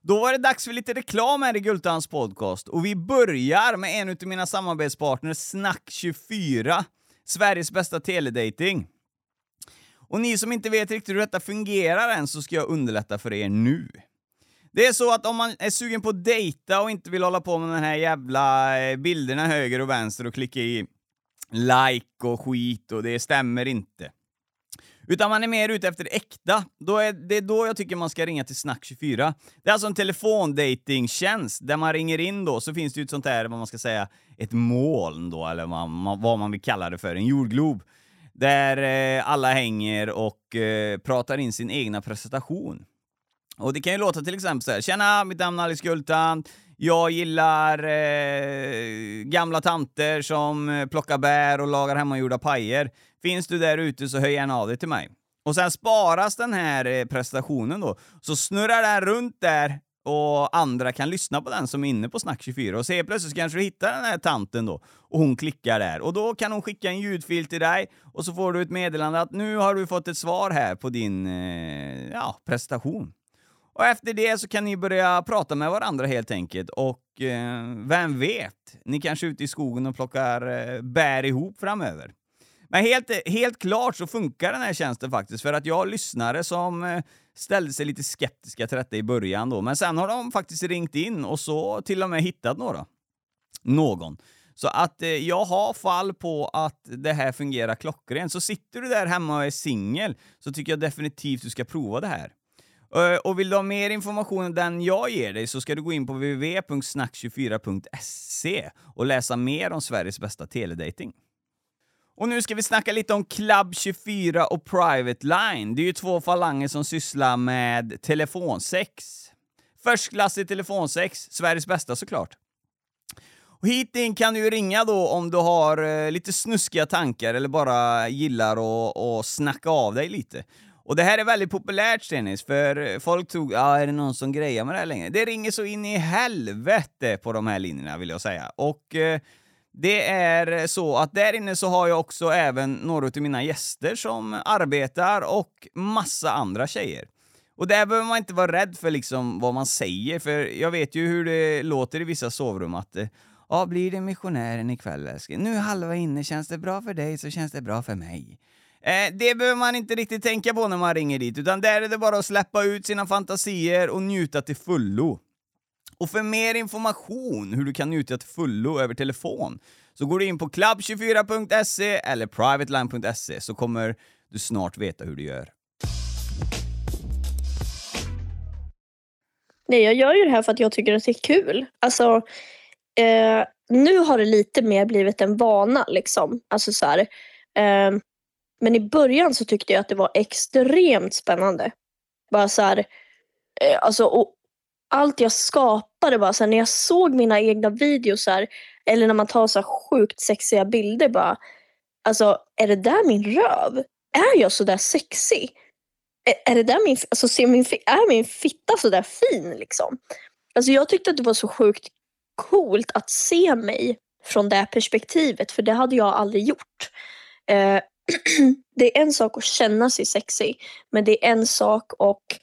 Då var det dags för lite reklam här i Gultans podcast och vi börjar med en av mina samarbetspartners, Snack24, Sveriges bästa teledating. Och ni som inte vet riktigt hur detta fungerar än så ska jag underlätta för er nu. Det är så att om man är sugen på att dejta och inte vill hålla på med de här jävla eh, bilderna höger och vänster och klicka i like och skit och det stämmer inte. Utan man är mer ute efter äkta. Då är, det är då jag tycker man ska ringa till Snack24. Det är alltså en telefondatingtjänst där man ringer in då, så finns det ju ett sånt här, vad man ska säga, ett moln då, eller vad man, vad man vill kalla det för, en jordglob. Där eh, alla hänger och eh, pratar in sin egna presentation. Och det kan ju låta till exempel så här, Tjena, mitt namn är Alice Gultan. Jag gillar eh, gamla tanter som eh, plockar bär och lagar hemmagjorda pajer. Finns du där ute så höj gärna av dig till mig. Och sen sparas den här eh, presentationen då, så snurrar den runt där och andra kan lyssna på den som är inne på Snack24 och se plötsligt kanske du hittar den här tanten då och hon klickar där och då kan hon skicka en ljudfil till dig och så får du ett meddelande att nu har du fått ett svar här på din eh, ja, prestation. Och efter det så kan ni börja prata med varandra helt enkelt och eh, vem vet, ni kanske är ute i skogen och plockar eh, bär ihop framöver. Men helt, helt klart så funkar den här tjänsten faktiskt för att jag har lyssnare som eh, ställde sig lite skeptiska till detta i början då, men sen har de faktiskt ringt in och så till och med hittat några. Någon. Så att eh, jag har fall på att det här fungerar klockrent. Så sitter du där hemma och är singel så tycker jag definitivt du ska prova det här. Eh, och vill du ha mer information än den jag ger dig så ska du gå in på www.snack24.se och läsa mer om Sveriges bästa teledating. Och nu ska vi snacka lite om Club24 och Private Line. Det är ju två falanger som sysslar med telefonsex. Förstklassig telefonsex, Sveriges bästa såklart. Och hit in kan du ju ringa då om du har eh, lite snuskiga tankar eller bara gillar att snacka av dig lite. Och det här är väldigt populärt Stenis, för folk tror ja, är det någon som grejar med det här längre? Det ringer så in i helvete på de här linjerna vill jag säga. Och eh, det är så att där inne så har jag också även några av mina gäster som arbetar och massa andra tjejer. Och där behöver man inte vara rädd för liksom vad man säger, för jag vet ju hur det låter i vissa sovrum att eh, Ja, blir det missionären ikväll älskling? Nu är halva inne, känns det bra för dig så känns det bra för mig. Eh, det behöver man inte riktigt tänka på när man ringer dit, utan där är det bara att släppa ut sina fantasier och njuta till fullo. Och för mer information hur du kan njuta till fullo över telefon så går du in på club24.se eller privateline.se så kommer du snart veta hur du gör. Nej, jag gör ju det här för att jag tycker att det är kul. Alltså, eh, nu har det lite mer blivit en vana liksom. Alltså så här, eh, men i början så tyckte jag att det var extremt spännande. Bara så här, eh, alltså, och allt jag skapade, bara så här, när jag såg mina egna videos här, eller när man tar så här sjukt sexiga bilder bara. Alltså, är det där min röv? Är jag så där sexig? Är, är det där min, alltså, ser min, är min fitta så där fin liksom? Alltså jag tyckte att det var så sjukt coolt att se mig från det perspektivet, för det hade jag aldrig gjort. Eh, det är en sak att känna sig sexig, men det är en sak att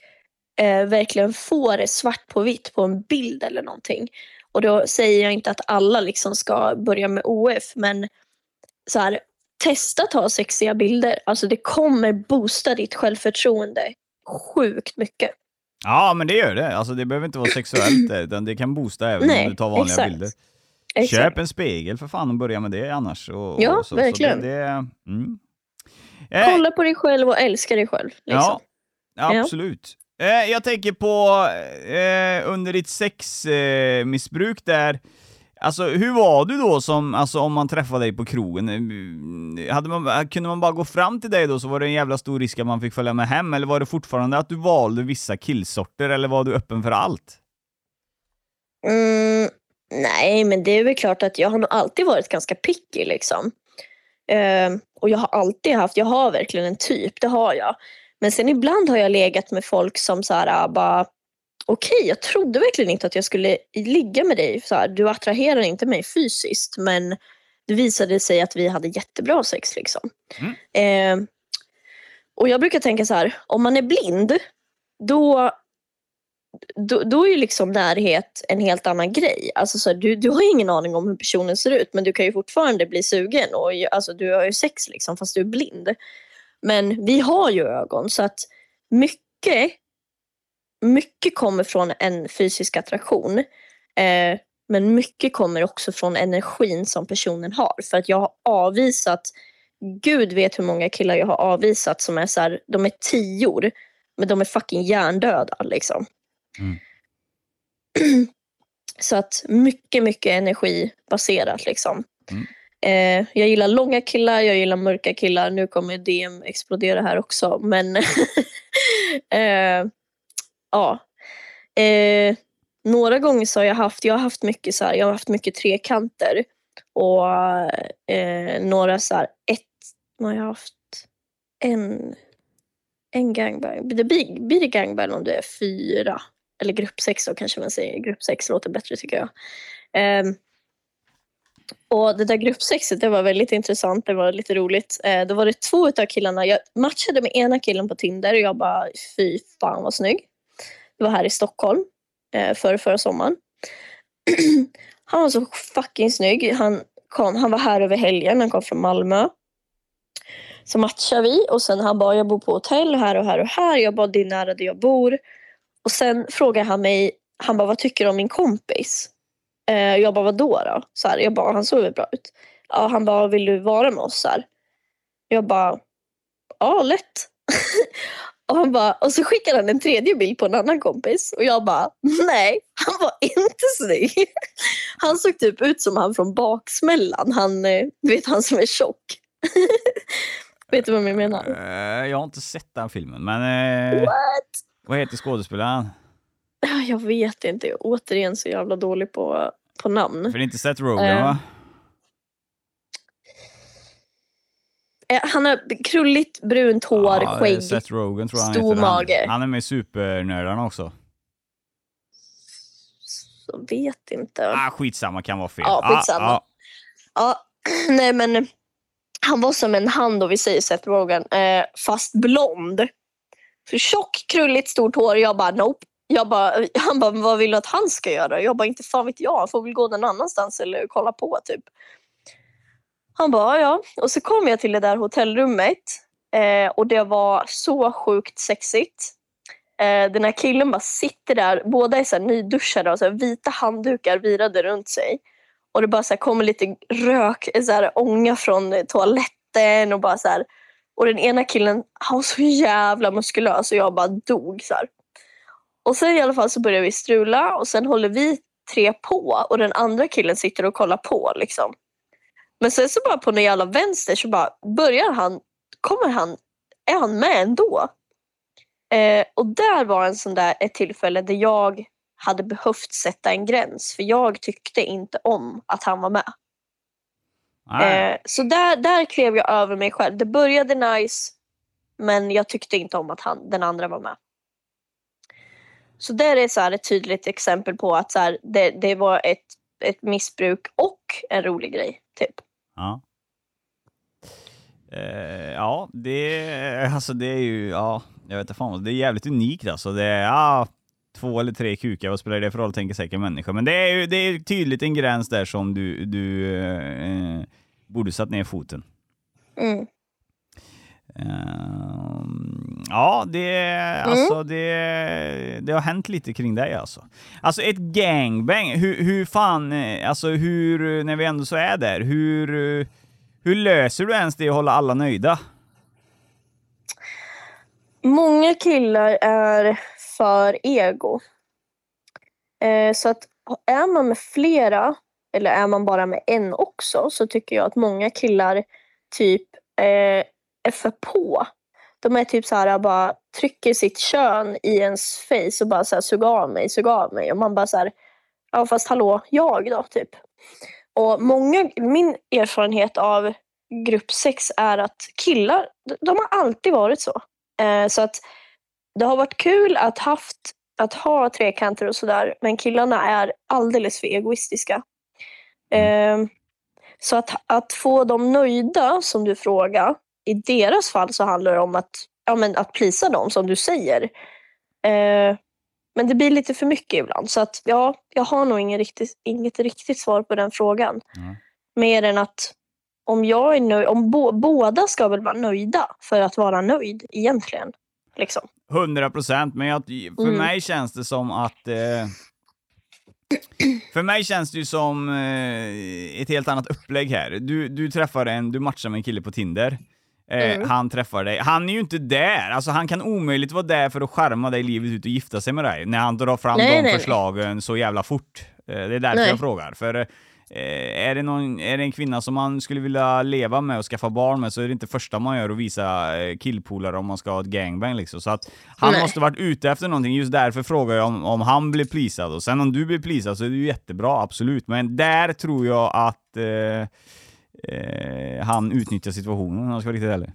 eh, verkligen få det svart på vitt på en bild eller någonting. Och då säger jag inte att alla liksom ska börja med OF, men så här, testa att ta sexiga bilder. Alltså det kommer boosta ditt självförtroende sjukt mycket. Ja, men det gör det. Alltså det behöver inte vara sexuellt utan det kan boosta även Nej, om du tar vanliga exakt. bilder. Exakt. Köp en spegel för fan och börja med det annars. Och, ja, och så, verkligen. Så det, det, mm. Eh, Kolla på dig själv och älska dig själv. Liksom. Ja, absolut. Ja. Eh, jag tänker på eh, under ditt sexmissbruk eh, där, Alltså hur var du då som, alltså om man träffade dig på krogen? Eh, hade man, kunde man bara gå fram till dig då så var det en jävla stor risk att man fick följa med hem, eller var det fortfarande att du valde vissa killsorter, eller var du öppen för allt? Mm, nej, men det är väl klart att jag har nog alltid varit ganska picky liksom. Uh, och jag har alltid haft, jag har verkligen en typ, det har jag. Men sen ibland har jag legat med folk som så här, ah, bara okej, okay, jag trodde verkligen inte att jag skulle ligga med dig. Så här, du attraherar inte mig fysiskt men det visade sig att vi hade jättebra sex. Liksom. Mm. Eh, och jag brukar tänka så här, om man är blind då, då, då är ju liksom närhet en helt annan grej. Alltså så här, du, du har ingen aning om hur personen ser ut men du kan ju fortfarande bli sugen och alltså, du har ju sex liksom fast du är blind. Men vi har ju ögon så att mycket, mycket kommer från en fysisk attraktion. Eh, men mycket kommer också från energin som personen har. För att jag har avvisat, gud vet hur många killar jag har avvisat som är så här, de är tior men de är fucking hjärndöda liksom. Mm. Så att mycket, mycket energibaserat liksom. Mm. Eh, jag gillar långa killar, jag gillar mörka killar. Nu kommer DM explodera här också. Men eh, ja. Eh, några gånger så har jag haft, jag har haft mycket så här, jag har haft mycket trekanter. Och eh, några så här, ett, vad har jag haft? En, en gangbang. Det blir, blir det gangbang om det är fyra? Eller gruppsex då kanske man säger. Gruppsex låter bättre tycker jag. Um, och det där gruppsexet det var väldigt intressant, det var lite roligt. Eh, då var det två av killarna, jag matchade med ena killen på Tinder och jag bara fy fan vad snygg. Det var här i Stockholm eh, förra, förra sommaren. han var så fucking snygg. Han, kom, han var här över helgen, han kom från Malmö. Så matchade vi och sen han bara jag bor på hotell här och här och här. Jag bara det är nära där jag bor. Och sen frågade han mig, han bara vad tycker du om min kompis? Eh, jag bara vadå då? Så här, jag bara han såg väl bra ut. Ja, han bara vill du vara med oss? Så här. Jag bara ja lätt. och, han bara, och så skickade han en tredje bild på en annan kompis och jag bara nej, han var inte snygg. han såg typ ut som han från Baksmällan. Han, eh, du vet han som är tjock. vet du vad jag menar? Eh, jag har inte sett den filmen, men eh, What? Vad heter skådespelaren? Ah, Jag vet inte, jag är återigen så jävla dålig på, på namn. För det är inte Seth Rogen Eh, va? Eh, Han har krulligt brunt hår, Ja, skägg. Seth Rogen tror jag stor. Han- mage. Han är med i Supernördarna också. Så vet inte. Ah, skitsamma, kan vara fel. Ja, Ah, skitsamma. ah. Ja, nej men han var som en hand och vi säger Seth Rogen, eh, fast blond. Tjock, krulligt, stort hår. Jag bara nope. Jag bara, han bara, vad vill du att han ska göra? Jag bara, inte fan vet jag. Han får väl gå någon annanstans eller kolla på typ. Han bara, ja. Och så kom jag till det där hotellrummet eh, och det var så sjukt sexigt. Eh, den här killen bara sitter där, båda är så här nyduschade och så här vita handdukar virade runt sig. Och det bara så här kommer lite rök, så här, ånga från toaletten och bara så här. Och den ena killen, han var så jävla muskulös och jag bara dog så här. Och sen i alla fall så börjar vi strula och sen håller vi tre på och den andra killen sitter och kollar på liksom. Men sen så bara på någon jävla vänster så bara börjar han, kommer han, är han med ändå? Eh, och där var en sån där, ett tillfälle där jag hade behövt sätta en gräns för jag tyckte inte om att han var med. Nej. Eh, så där, där klev jag över mig själv. Det började nice men jag tyckte inte om att han, den andra var med. Så där är så ett tydligt exempel på att så här, det, det var ett, ett missbruk och en rolig grej. Typ. Ja. Eh, ja, det, alltså det är ju, ja, jag vet inte fan, det är jävligt unikt alltså. Det ja, två eller tre kukar, vad spelar det för roll, tänker säkert människor. Men det är ju det är tydligt en gräns där som du, du eh, borde satt ner foten. Mm. Ehm, ja, det, alltså det, det har hänt lite kring dig alltså. Alltså ett gangbang, hur, hur fan, eh, alltså hur, när vi ändå så är där, hur, hur löser du ens det att hålla alla nöjda? Många killar är för ego. Eh, så att är man med flera, eller är man bara med en också, så tycker jag att många killar typ eh, är för på. De är typ så här, bara trycker sitt kön i ens face och bara så här, sug av mig, sug av mig. Och man bara så här, ja fast hallå, jag då, typ. Och många, min erfarenhet av grupp sex är att killar, de- de har alltid varit så. Eh, så att det har varit kul att, haft, att ha trekanter och sådär, men killarna är alldeles för egoistiska. Eh, så att, att få dem nöjda, som du frågar, i deras fall så handlar det om att, ja, men att plisa dem, som du säger. Eh, Men det blir lite för mycket ibland. Så att ja, jag har nog ingen riktigt, inget riktigt svar på den frågan. Ja. Mer än att om jag är nöjd, om bo, båda ska väl vara nöjda för att vara nöjd egentligen. Liksom. 100 procent, men jag, för Mm. mig känns det som att... Eh, för mig känns det ju som eh, ett helt annat upplägg här. Du, du träffar en, du matchar med en kille på Tinder. Eh, Mm. Han träffar dig. Han är ju inte där. Alltså han kan omöjligt vara där för att skärma dig livet ut och gifta sig med dig. När han drar fram Nej, de nej, nej. förslagen så jävla fort. Eh, det är därför Nej. jag frågar. För eh, är, det någon, är det en kvinna som man skulle vilja leva med och skaffa barn med så är det inte första man gör att visa eh, killpolare om man ska ha ett gangbang liksom. Så att han Nej. måste varit ute efter någonting. Just därför frågar jag om, om han blir pleasad. Och sen om du blir pleasad så är det ju jättebra, absolut. Men där tror jag att eh, eh, han utnyttjar situationen om jag ska vara riktigt ärlig.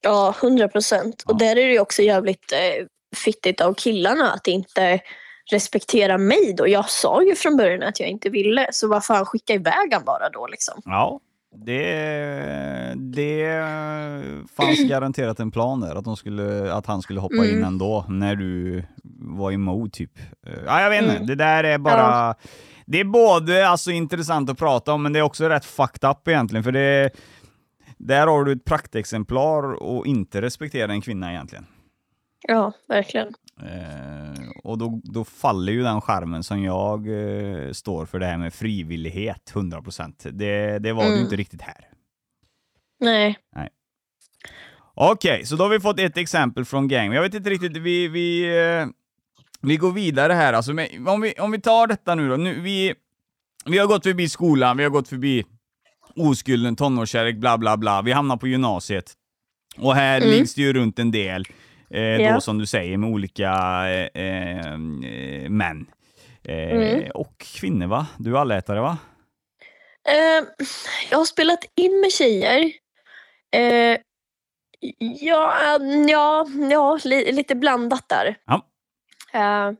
Ja, hundra procent. Och där är det ju också jävligt eh, fittigt av killarna att inte respektera mig då. Jag sa ju från början att jag inte ville, så vad fan skicka iväg han bara då liksom. Ja, det, det fanns garanterat en plan där, att, skulle, att han skulle hoppa in Mm. ändå när du var emot typ. Ja, jag vet inte, Mm. det där är bara... Det är både alltså, intressant att prata om, men det är också rätt fucked up egentligen, för det där har du ett praktexemplar och inte respektera en kvinna egentligen. Ja, verkligen. Eh, och då, då faller ju den skärmen som jag eh, står för, det här med frivillighet, 100%. Det, det var det ju Mm. inte riktigt här. Nej. Okej, så då har vi fått ett exempel från Gang. Jag vet inte riktigt, vi, vi, eh, vi går vidare här. Alltså, men om, vi, om vi tar detta nu då. Nu, vi, vi har gått förbi skolan, vi har gått förbi oskulden, tonårskärlek, bla bla bla. Vi hamnar på gymnasiet. Och här Mm. liggs det ju runt en del, Ja. då som du säger, med olika eh, eh, män. Eh, Mm. Och kvinnor va? Du är allätare va? Eh, jag har spelat in med tjejer. Ja, ja, ja li, lite blandat där. Ja.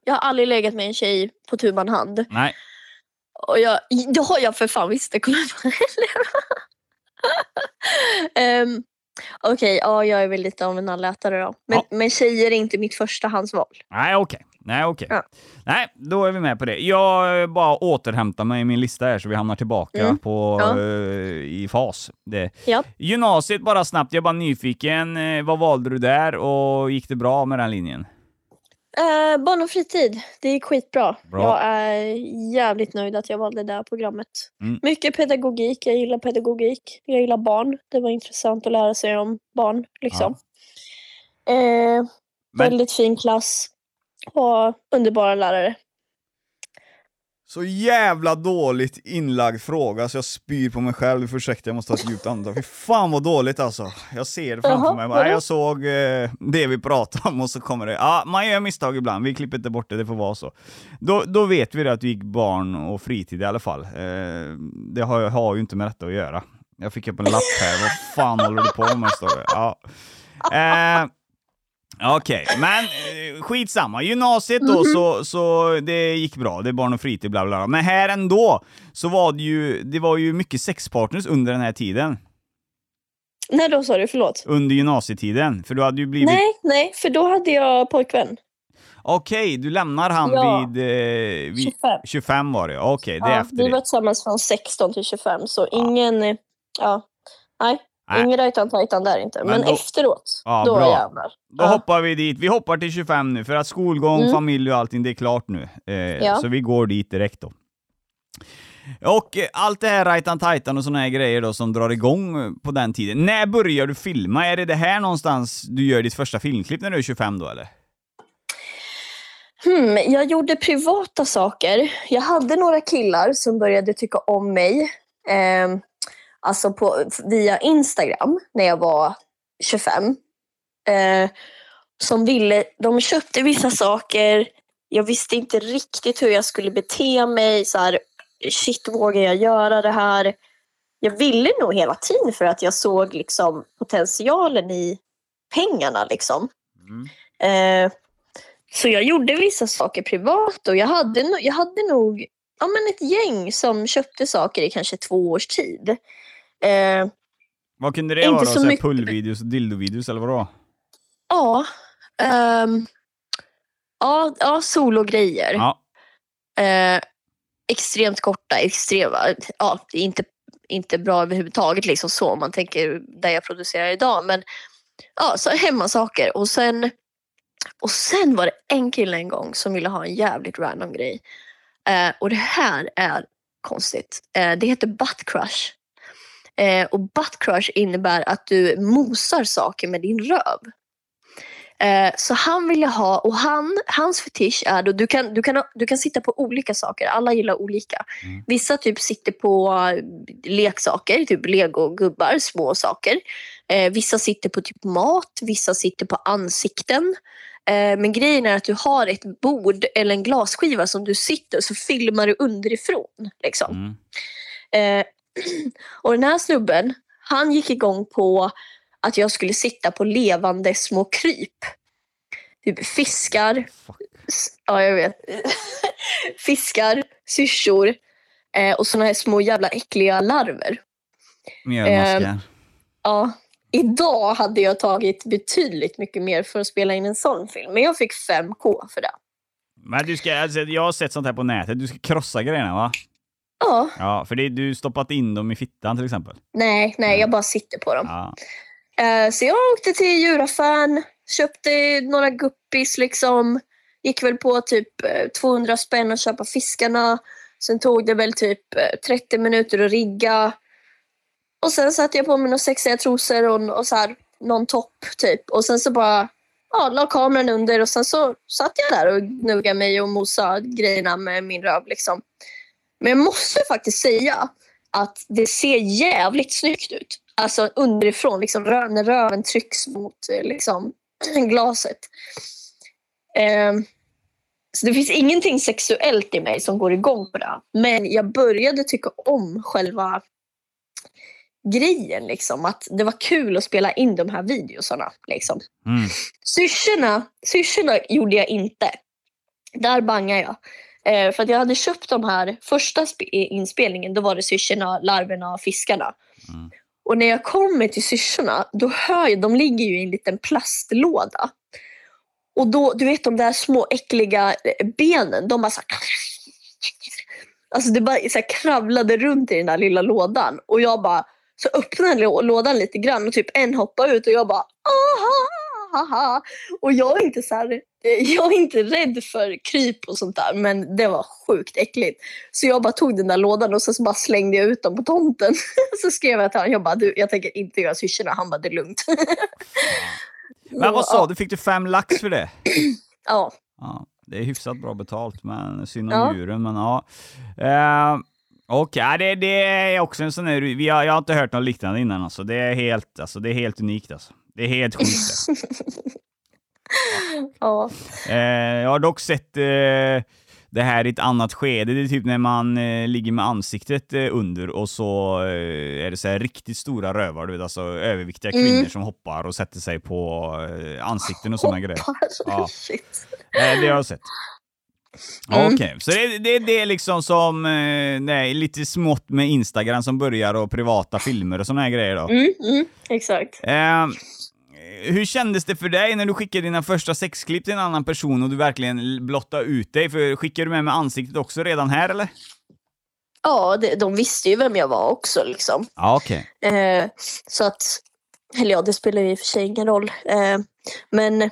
Jag har aldrig legat med en tjej på tu man hand. Nej. Och jag, det har jag för fan visst, det kommer jag um, Okej, ja jag är väl lite av en allätare då. Men, Ja. men tjejer är inte mitt förstahandsval. Nej, okej. Nej, okej. Ja. Nej, då är vi med på det. Jag eh, bara återhämtar mig i min lista här så vi hamnar tillbaka Mm. på, Ja. eh, i fas. Det. Ja. Gymnasiet bara snabbt, jag är bara nyfiken. Eh, vad valde du där och gick det bra med den linjen? Uh, barn och fritid, det gick skitbra. Bra. Jag är jävligt nöjd att jag valde det här programmet. Mm. Mycket pedagogik, jag gillar pedagogik. Jag gillar barn, det var intressant att lära sig om barn. Liksom. Eh, Men- Väldigt fin klass och underbara lärare. Så jävla dåligt inlagd fråga så jag spyr på mig själv. Ursäkta, jag måste ta ett djupt andetag. Fy fan vad dåligt alltså. Jag ser det framför Jaha, mig. vadå? Nej, jag såg eh, det vi pratade om och så kommer det. Ja, man gör misstag ibland. Vi klipper inte bort det, det får vara så. Då, då vet vi det att du gick barn och fritid i alla fall. Eh, det har, har ju inte med detta att göra. Jag fick upp en lapp här. Vad fan håller du på med? Står det. Ja. Eh, Okej, men eh, skitsamma. Gymnasiet då, så, så det gick bra. Det är barn och fritid, bla bla bla. Men här ändå, så var det ju, det var ju mycket sexpartners under den här tiden. När då sa du? Förlåt. Under gymnasietiden. För du hade ju blivit... Nej, nej, för då hade jag pojkvän. Okej, du lämnar han Ja. vid, eh, vid... 25. 25 var det, okej. det är Ja, efter vi det. var tillsammans från 16 till 25, så ingen... Ja, nej. Nej. Ingen rajtan tajtan där inte. Men Men, då- efteråt, Ja, då bra. jävlar. Då Ja. hoppar vi dit. Vi hoppar till 25 nu, för att skolgång, Mm. familj och allting, det är klart nu. Eh, Ja. Så vi går dit direkt då. Och eh, allt det här rajtan tajtan och såna här grejer då som drar igång eh, på den tiden. När börjar du filma? Är det det här någonstans du gör ditt första filmklipp när du är 25 då eller? Hmm, jag gjorde privata saker. Jag hade några killar som började tycka om mig. Eh, alltså på, via Instagram när jag var 25. Eh, som ville, de köpte vissa saker. Jag visste inte riktigt hur jag skulle bete mig. Så här, shit, vågar jag göra det här? Jag ville nog hela tiden för att jag såg liksom potentialen i pengarna. Liksom. Mm. Eh, så jag gjorde vissa saker privat och jag hade, jag hade nog ja, men ett gäng som köpte saker i kanske två års tid. Eh, Vad kunde det Inte vara? Så så mycket. pullvideos och dildovideos eller vadå? ja, ehm, ja, ja sologrejer. Ja. Eh, extremt korta, extrema, ja, inte, inte bra överhuvudtaget liksom så om man tänker där jag producerar idag. Men ja, så hemmasaker. Och sen, och sen var det en kille en gång som ville ha en jävligt random grej. Eh, och det här är konstigt. Eh, det heter butt crush. Eh, och butt crush innebär att du mosar saker med din röv. Eh, så han ville ha, och han, hans fetisch är då, du kan, du, kan, du kan sitta på olika saker, alla gillar olika. Mm. Vissa typ sitter på eh, leksaker, typ legogubbar, små saker. Eh, vissa sitter på typ mat, vissa sitter på ansikten. Eh, men grejen är att du har ett bord eller en glasskiva som du sitter och så filmar du underifrån. Liksom. Mm. Eh, och den här snubben, han gick igång på att jag skulle sitta på levande små kryp. Typ fiskar, Fuck. ja jag vet. fiskar, syrsor eh, och såna här små jävla äckliga larver. Mjölmaskar. Ja, idag hade jag tagit betydligt mycket mer för att spela in en sån film. Men jag fick 5K för det. Men du ska, alltså, jag har sett sånt här på nätet, du ska krossa grejerna va? Ja, Ja, för det, du stoppat in dem i fittan till exempel. nej, nej, jag bara sitter på dem. Ja. Eh, så jag åkte till djuraffären, köpte några guppis liksom. Gick väl på typ eh, 200 spänn att köpa fiskarna. Sen tog det väl typ eh, 30 minuter att rigga. Och sen satte jag på mig några sexiga trosor och, och så här, någon topp typ. Och sen så bara ja, la kameran under och sen så satt jag där och gnuggade mig och mosade grejerna med min röv liksom. Men jag måste faktiskt säga att det ser jävligt snyggt ut. Alltså underifrån, liksom, när röven trycks mot eh, liksom, glaset. Ehm, så det finns ingenting sexuellt i mig som går igång på det. Men jag började tycka om själva grejen. Liksom, att det var kul att spela in de här videosarna. Liksom. Mm. Syrsorna, syrsorna gjorde jag inte. Där bangade jag. Eh, för att jag hade köpt de här första sp- inspelningen, då var det syrsorna, larverna och fiskarna. Mm. Och när jag kommer till syrsorna, då hör jag, de ligger ju i en liten plastlåda. Och då, du vet de där små äckliga eh, benen, de bara så här, Alltså det bara så här kravlade runt i den där lilla lådan. Och jag bara, så öppnade lå- lådan lite grann och typ en hoppade ut och jag bara aha, aha. Och jag är inte så här, eh, jag är inte rädd för kryp och sånt där men det var sjukt äckligt. Så jag bara tog den där lådan och så, bara slängde jag ut dem på tomten. så skrev jag till honom, jag bara du, jag tänker inte göra syrsorna. Han bara det är lugnt. Men vad sa du, fick du fem lax för det? Ja. Ja, det är hyfsat bra betalt, men synd om Ja. djuren. Men ja. Uh, och ja, det, det är också en sån här, vi har, jag har inte hört något liknande innan alltså. Det är helt, alltså, det är helt unikt alltså. Det är helt sjukt. det. ja. Eh, jag har dock sett eh, det här i ett annat skede. Det är typ när man eh, ligger med ansiktet under och så är det så här riktigt stora rövar, du vet, alltså överviktiga Mm. kvinnor som hoppar och sätter sig på ansikten och sådana grejer. Ja. Shit. Det har jag sett. Mm. Okej, så det, det, det är liksom som eh, nej, lite smått med Instagram som börjar och privata filmer och såna här grejer då. Mm, mm, exakt. Eh, hur kändes det för dig när du skickade dina första sexklipp till en annan person och du verkligen blottade ut dig? För skickade du med med ansiktet också redan här eller? Ja, det, de visste ju vem jag var också liksom. Ja, okej. Eh, så att, eller ja, det spelar ju i och för sig ingen roll. Eh, men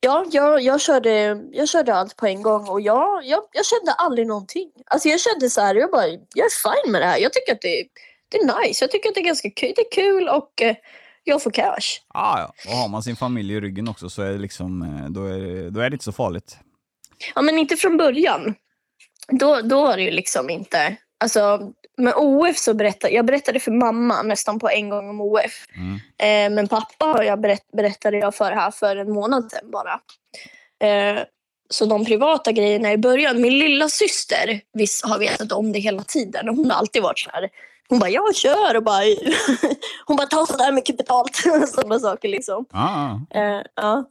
ja, jag, jag, körde, jag körde allt på en gång och jag, jag, jag kände aldrig någonting. Alltså jag kände så här, jag bara, jag är fine med det här. Jag tycker att det, det är nice. Jag tycker att det är ganska kul. Det är kul och eh, jag får cash. Ah, ja, och har man sin familj i ryggen också så är det liksom, eh, då är, då är det inte så farligt. Ja, men inte från början. Då, då var det ju liksom inte... Alltså, med OF så berättade jag berättade för mamma nästan på en gång om OF. Mm. Eh, men pappa har jag berätt, berättade jag för här för en månad sedan bara. Eh, så de privata grejerna i början. Min lilla syster visst, har vetat om det hela tiden. Hon har alltid varit så här. Hon bara, jag kör och bara... hon bara, ta sådär mycket betalt. Sådana saker liksom. Ah, ah. Eh, ja.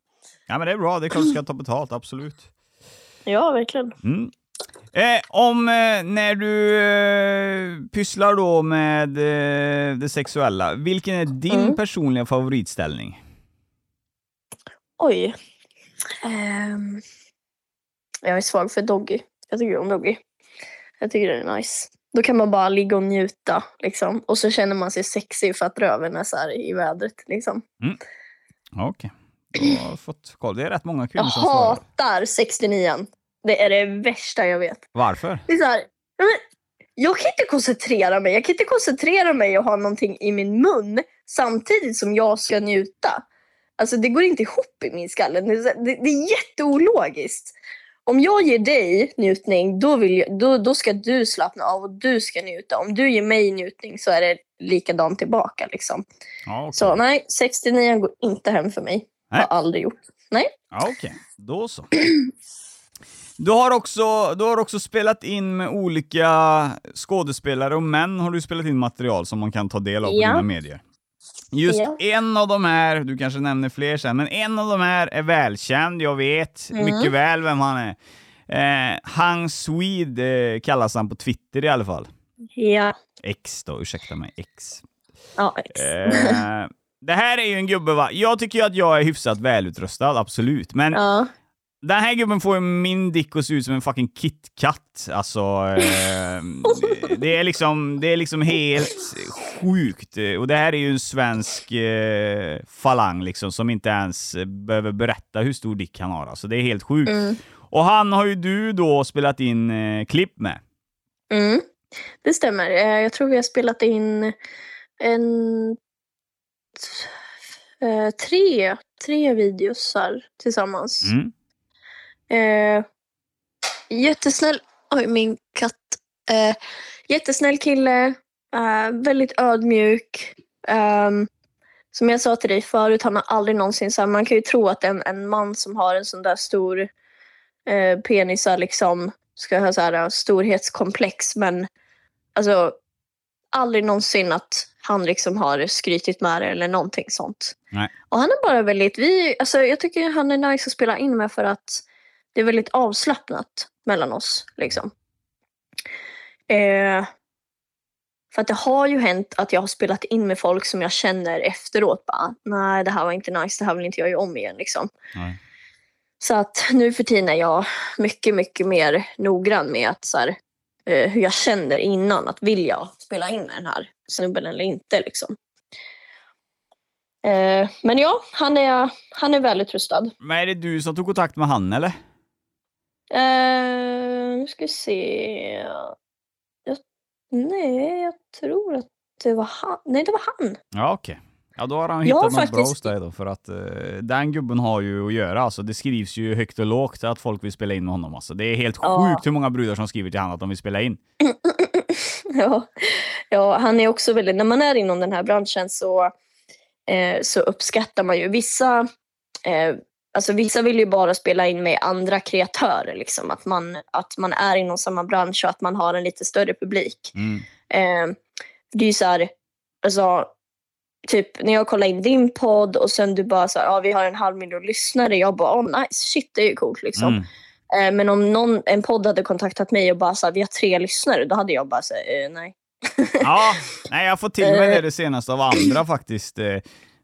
ja, men det är bra. Det är klart du ska ta betalt, absolut. ja, verkligen. Mm. Eh, om eh, när du eh, pysslar då med eh, det sexuella, vilken är din Mm. personliga favoritställning? Oj. Ehm. jag är svag för Doggy. Jag tycker om Doggy. Jag tycker det är nice. Då kan man bara ligga och njuta liksom. Och så känner man sig sexig för att röven är så här i vädret liksom. Okej. Du har fått koll. Det är rätt många kvinnor Jag som svarar. hatar 69 Det är det värsta jag vet. Varför? Det är så här, men, jag kan inte koncentrera mig. Jag kan inte koncentrera mig och ha någonting i min mun samtidigt som jag ska njuta. Alltså det går inte ihop i min skalle. Det, det, det är jätteologiskt. Om jag ger dig njutning, då, vill jag, då, då ska du slappna av och du ska njuta. Om du ger mig njutning så är det likadant tillbaka. Liksom. Ja, okej. Så nej, 69 går inte hem för mig. Nej. Har aldrig gjort. Nej. Ja, okej. Då så. Du har, också, du har också spelat in med olika skådespelare och män har du spelat in material som man kan ta del av på Ja. dina medier. Just Ja. en av de här, du kanske nämner fler sen, men en av de här är välkänd, jag vet Mm. mycket väl vem han är. Eh, Hang Swede eh, kallas han på Twitter i alla fall. Ja. X då, ursäkta mig, X. Ja, ex. Eh, det här är ju en gubbe va, jag tycker ju att jag är hyfsat välutrustad, absolut, men ja. Den här gubben får ju min dick att se ut som en fucking KitKat. Alltså, eh, det, är liksom, det är liksom helt sjukt. Och det här är ju en svensk eh, falang liksom, som inte ens behöver berätta hur stor dick han har. Alltså, det är helt sjukt. Mm. Och han har ju du då spelat in eh, klipp med. Mm, det stämmer. Eh, Jag tror vi har spelat in en eh, tre, tre videosar tillsammans. Mm. Eh, jättesnäll, oj min katt. Eh, jättesnäll kille, eh, väldigt ödmjuk. Ehm, som jag sa till dig förut, han har aldrig någonsin så här, man kan ju tro att en, en man som har en sån där stor eh, penis är liksom ska ha så här eh, storhetskomplex men alltså aldrig någonsin att han liksom har skrytit med det eller någonting sånt. Nej. Och han är bara väldigt, vi, alltså jag tycker han är nice att spela in med för att det är väldigt avslappnat mellan oss liksom. Eh, för att det har ju hänt att jag har spelat in med folk som jag känner efteråt bara, nej det här var inte nice, det här vill inte jag göra om igen liksom. Nej. Så att nu för tiden är jag mycket, mycket mer noggrann med att så här, eh, hur jag känner innan. Att vill jag spela in med den här snubben eller inte liksom. Eh, men ja, han är, han är välutrustad. Men är det du som tog kontakt med han eller? Eh, nu ska vi se. Jag, nej, jag tror att det var han. Nej, det var han. Ja, okej. Ja, då har han hittat något bra hos faktiskt- dig då, för att eh, den gubben har ju att göra. Alltså, det skrivs ju högt och lågt att folk vill spela in med honom. Alltså. Det är helt Ja. sjukt hur många brudar som skriver till honom att de vill spela in. ja. ja, han är också väldigt, när man är inom den här branschen så, eh, så uppskattar man ju vissa, eh, alltså vissa vill ju bara spela in med andra kreatörer, liksom. att, man, att man är inom samma bransch och att man har en lite större publik. Mm. Eh, det är ju så här, alltså, typ när jag kollar in din podd och sen du bara så här, ja vi har en halv miljon lyssnare, jag bara, oh, nice, shit det är ju coolt liksom. Mm. Eh, men om någon, en podd hade kontaktat mig och bara så här, vi har tre lyssnare, då hade jag bara sagt eh, nej. Ja, nej, jag fått till mig Eh. det, det senaste av andra faktiskt.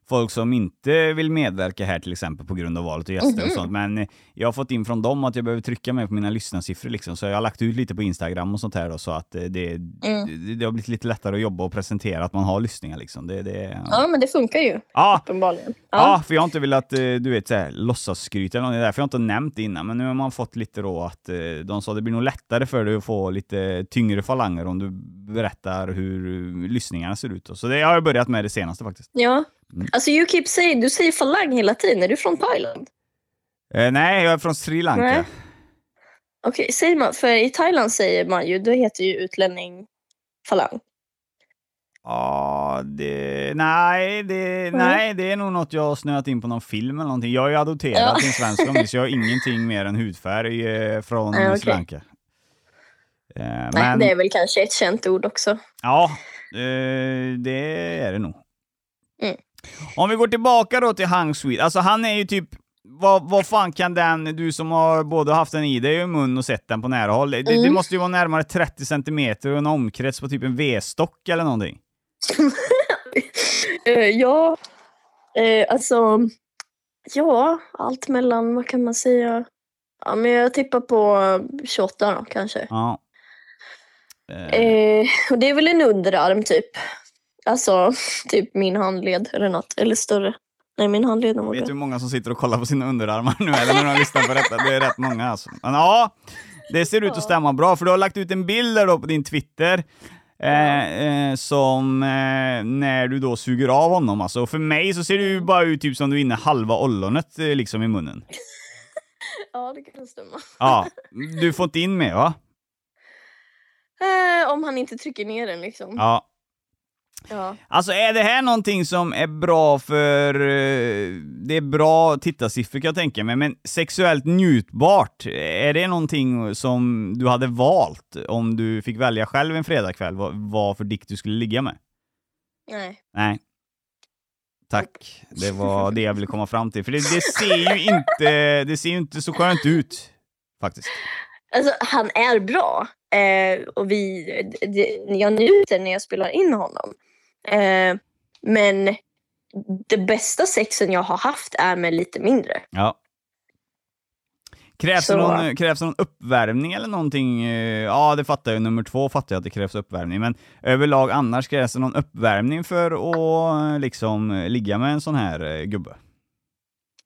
Folk som inte vill medverka här till exempel på grund av valet och gäster och Mhm. sånt. Men jag har fått in från dem att jag behöver trycka mer på mina lyssnarsiffror liksom. Så jag har lagt ut lite på Instagram och sånt här då, så att eh, det, Mm. det, det har blivit lite lättare att jobba och presentera att man har lyssningar liksom. Det, det, Ja men det funkar ju ja. uppenbarligen. Ja. Ja. för jag har inte velat, eh, du vet, låtsasskryta eller något. Det är därför jag inte har nämnt det innan. Men nu har man fått lite då att eh, de sa det blir nog lättare för dig att få lite tyngre falanger om du berättar hur lyssningarna ser ut. då. Så det har jag börjat med det senaste faktiskt. ja. Mm. Alltså you keep saying, du säger falang hela tiden, är du från Thailand? Eh, nej, jag är från Sri Lanka. Nej. Okej, säger man, för i Thailand säger man ju, då heter ju utlänning falang. Ja, det, nej, det, nej, det är nog något jag har snöat in på någon film eller någonting. Jag är ju adopterad Ja. till en svensk familj, så jag har ingenting mer än hudfärg eh, från Nej, okej. Sri Lanka. Eh, Nej, men, det är väl kanske ett känt ord också. Ja, eh, det är det nog. Mm. Om vi går tillbaka då till Hang Sweet, alltså han är ju typ vad, vad fan kan den, du som har både haft den i dig i mun och sett den på nära håll, det, det Mm. måste ju vara närmare 30 centimeter och en omkrets på typ en V-stock eller någonting. Eh, ja, eh, alltså, ja, allt mellan, vad kan man säga, Ja, men jag tippar på 28 då kanske. Ja. Eh, Eh, och det är väl en underarm typ. Alltså typ min handled eller något. Eller större. Nej, min handled nog vet du hur många som sitter och kollar på sina underarmar nu eller när de lyssnar på detta? Det är rätt många alltså. Men ja, det ser ut att stämma bra för du har lagt ut en bild där då på din Twitter. Eh, eh, som eh, när du då suger av honom alltså. Och för mig så ser det ju bara ut typ som du är inne halva ollonet eh, liksom i munnen. Ja, det kan stämma. Ja, du får inte in mer va? Eh, om han inte trycker ner den liksom. Ja. Ja. Alltså är det här någonting som är bra för... eh, Det är bra tittarsiffror kan jag tänka mig, men sexuellt njutbart, är det någonting som du hade valt om du fick välja själv en fredagkväll, vad, vad för dick du skulle ligga med? Nej. Nej. Tack. Det var det jag ville komma fram till. För det, det ser ju inte, det ser inte så skönt ut, faktiskt. Alltså han är bra. Eh, och vi, det, jag njuter när jag spelar in honom. Eh, men det bästa sexen jag har haft är med lite mindre. Ja. Krävs, det någon, krävs det någon uppvärmning eller någonting? Eh, Ja, det fattar jag. Nummer två fattar jag att det krävs uppvärmning. Men överlag annars krävs det någon uppvärmning för att eh, liksom ligga med en sån här gubbe?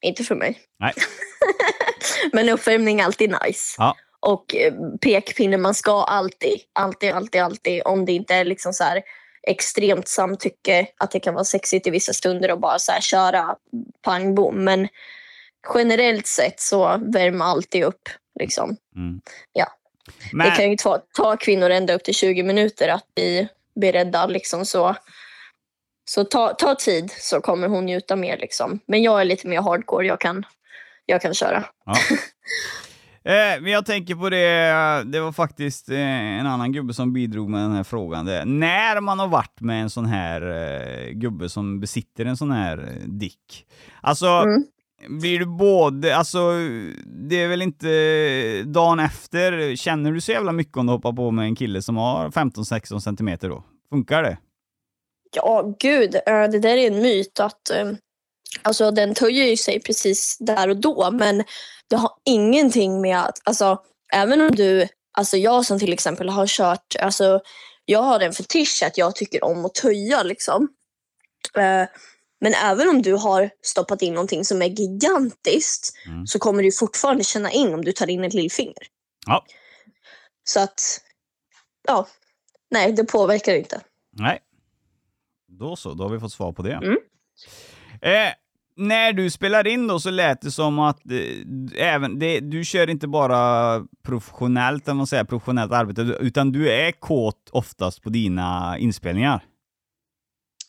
Inte för mig. Nej. Men uppvärmning är alltid nice. Ja. Och pekpinne, man ska alltid, alltid, alltid, alltid, om det inte är liksom så här extremt samtycke, att det kan vara sexigt i vissa stunder och bara så här köra pang bom. Men generellt sett så värmer alltid upp. Liksom. Mm. Ja. Men, Det kan ju ta, ta kvinnor ända upp till 20 minuter att bli beredda. Liksom, så så ta, ta tid så kommer hon njuta mer. Liksom. Men jag är lite mer hardcore. Jag kan, jag kan köra. Ja. Eh, men jag tänker på det, det var faktiskt eh, en annan gubbe som bidrog med den här frågan. Det, när man har varit med en sån här eh, gubbe som besitter en sån här eh, dick. Alltså, Mm. blir du både, alltså det är väl inte dagen efter, känner du så jävla mycket om du hoppar på med en kille som har 15-16 centimeter då? Funkar det? Ja, gud. eh, Det där är en myt. att eh, alltså, Den töjer ju sig precis där och då. Men det har ingenting med att... Alltså, även om du... Alltså jag som till exempel har kört... Alltså, jag har en fetisch att jag tycker om att töja. Liksom. Eh, Men även om du har stoppat in någonting som är gigantiskt Mm. så kommer du fortfarande känna in om du tar in ett lillfinger. Ja. Så att... Ja. Nej, det påverkar inte. Nej. Då så, då har vi fått svar på det. Mm. Eh, när du spelar in då så lät det som att eh, även det, du kör inte bara professionellt, om man säger professionellt arbete, utan du är kåt oftast på dina inspelningar.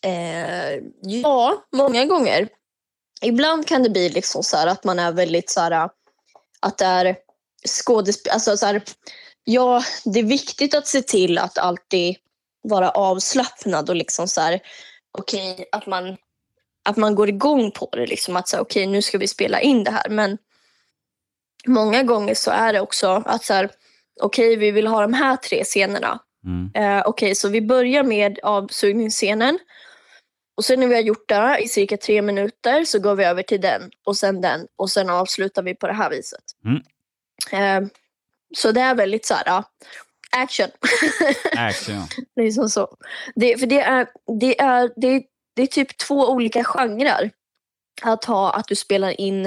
Eh, ja, många gånger. Ibland kan det bli liksom så här att man är väldigt så här att det är skådespel... Alltså så här, ja, det är viktigt att se till att alltid vara avslappnad och liksom så här, okej, att man att man går igång på det liksom att säga okej, nu ska vi spela in det här, men många gånger så är det också att så här, okej, vi vill ha de här tre scenerna. Mm. Eh, Okej, så vi börjar med avsugningsscenen. Och sen när vi har gjort det i cirka tre minuter så går vi över till den och sen den och sen avslutar vi på det här viset. Mm. Eh, så det är väldigt så här, ja, action. Action, ja. det är som så. Det, för det är, det, är, det, är, det är typ två olika genrer. Att ha att du spelar in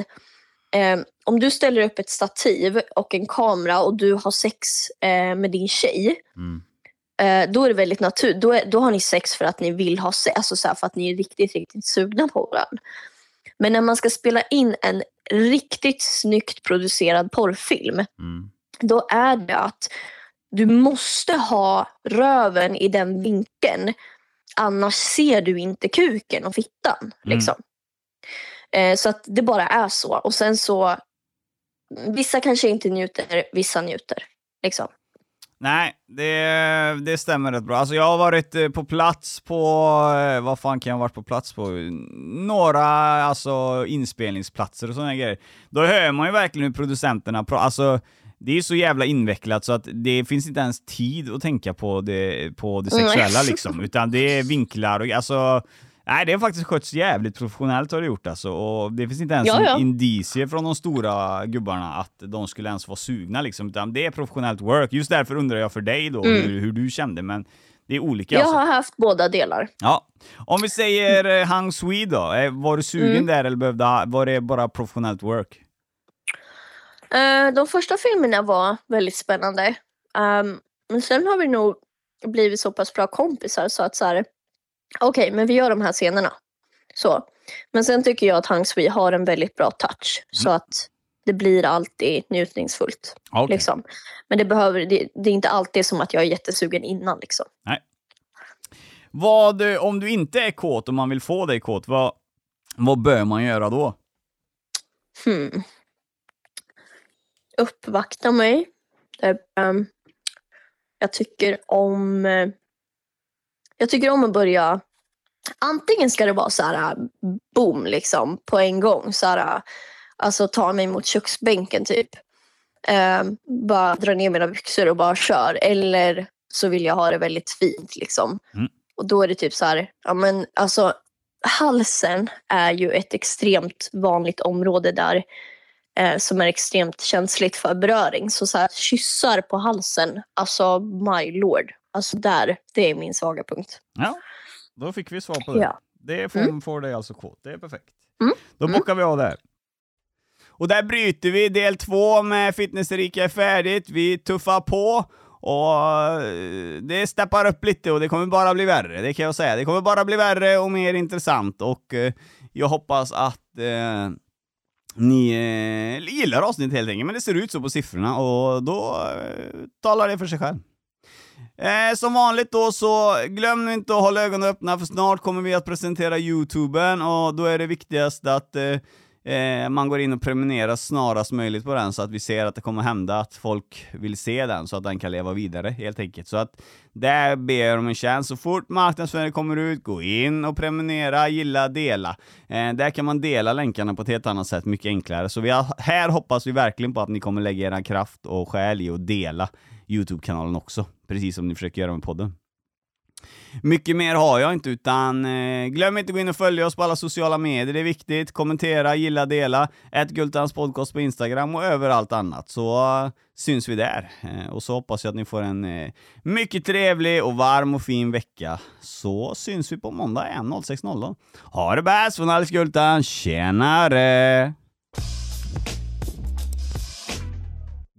eh, om du ställer upp ett stativ och en kamera och du har sex eh, med din tjej Mm. eh, då är det väldigt naturligt. Då, är- då har ni sex för att ni vill ha sex, alltså så här, för att ni är riktigt, riktigt sugna på varandra. Men när man ska spela in en riktigt snyggt producerad porrfilm, Mm. då är det att du måste ha röven i den vinkeln. Annars ser du inte kuken och fittan. Mm. Liksom. Eh, så att det bara är så. Och sen så, vissa kanske inte njuter, vissa njuter. Liksom. Nej, det, det stämmer rätt bra. Alltså jag har varit eh, på plats på, eh, vad fan kan jag ha varit på plats på? Några alltså inspelningsplatser och sådana grejer. Då hör man ju verkligen hur producenterna pratar, alltså det är så jävla invecklat så att det finns inte ens tid att tänka på det, på det sexuella liksom, utan det är vinklar och alltså Nej, det har faktiskt skötts jävligt professionellt har det gjort alltså. Och det finns inte ens Ja, ja. indicier från de stora gubbarna att de skulle ens vara sugna liksom. Utan det är professionellt work. Just därför undrar jag för dig då Mm. hur, hur du kände. Men det är olika Jag alltså. har haft båda delar. Ja. Om vi säger eh, Hang Sui då. Eh, Var du sugen Mm. där eller behövde, var det bara professionellt work? Eh, de första filmerna var väldigt spännande. Ehm, men sen har vi nog blivit så pass bra kompisar så att så här, okej, men vi gör de här scenerna. Så. Men sen tycker jag att Hang Sui har en väldigt bra touch så att det blir alltid njutningsfullt. Okej. Liksom. Men det, behöver, det, det är inte alltid som att jag är jättesugen innan. Liksom. Vad, eh, om du inte är kåt och man vill få dig kåt, vad, vad bör man göra då? Hmm. Uppvakta mig. Ehm, jag tycker om... eh, jag tycker om att börja... Antingen ska det vara så här äh, boom liksom på en gång. Så här, äh, alltså ta mig mot köksbänken typ. Ehm, bara dra ner mina byxor och bara kör. Eller så vill jag ha det väldigt fint liksom. Mm. Och då är det typ så här, ja men alltså halsen är ju ett extremt vanligt område där eh, som är extremt känsligt för beröring. Så, så här, kyssar på halsen, alltså my lord. Alltså där, det är min svaga punkt. Ja, då fick vi svar på det. Ja. Det får, Mm. får dig alltså kåt. Det är perfekt. Mm. Då Mm. bockar vi av där. Och där bryter vi. Del två med Fitness-Erika är färdigt. Vi tuffar på. Och eh, det steppar upp lite och det kommer bara bli värre, det kan jag säga. Det kommer bara bli värre och mer intressant och eh, jag hoppas att eh, ni eh, gillar avsnittet helt enkelt, men det ser ut så på siffrorna och då eh, talar det för sig själv. Eh, som vanligt då så glöm nu inte att hålla ögonen öppna för snart kommer vi att presentera Youtuben och då är det viktigast att eh, eh, man går in och prenumererar snarast möjligt på den så att vi ser att det kommer hända att folk vill se den så att den kan leva vidare helt enkelt. Så att där ber jag om en chans. Så fort marknadsföringen kommer ut, gå in och prenumerera, gilla, dela. Eh, där kan man dela länkarna på ett helt annat sätt, mycket enklare. Så vi har, här hoppas vi verkligen på att ni kommer lägga er kraft och själ i att dela Youtube-kanalen också, precis som ni försöker göra med podden. Mycket mer har jag inte, utan eh, glöm inte att gå in och följa oss på alla sociala medier, det är viktigt. Kommentera, gilla, dela. Ät Gultans podcast på Instagram och överallt annat, så eh, syns vi där. Eh, och så hoppas jag att ni får en eh, mycket trevlig och varm och fin vecka. Så syns vi på måndag igen 06.00. Ha det bäst från Alex Gultan, tjenare!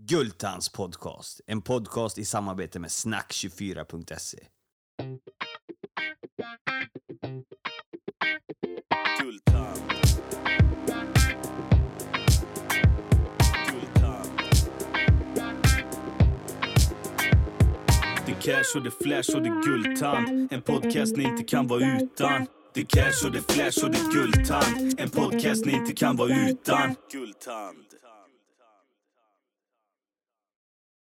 Gultans podcast, en podcast i samarbete med snack24.se. Cash och det flash och det guldtand. En podcast ni inte kan vara utan. Det är cash och det flash och det guldtand. En podcast ni inte kan vara utan. Guldtand.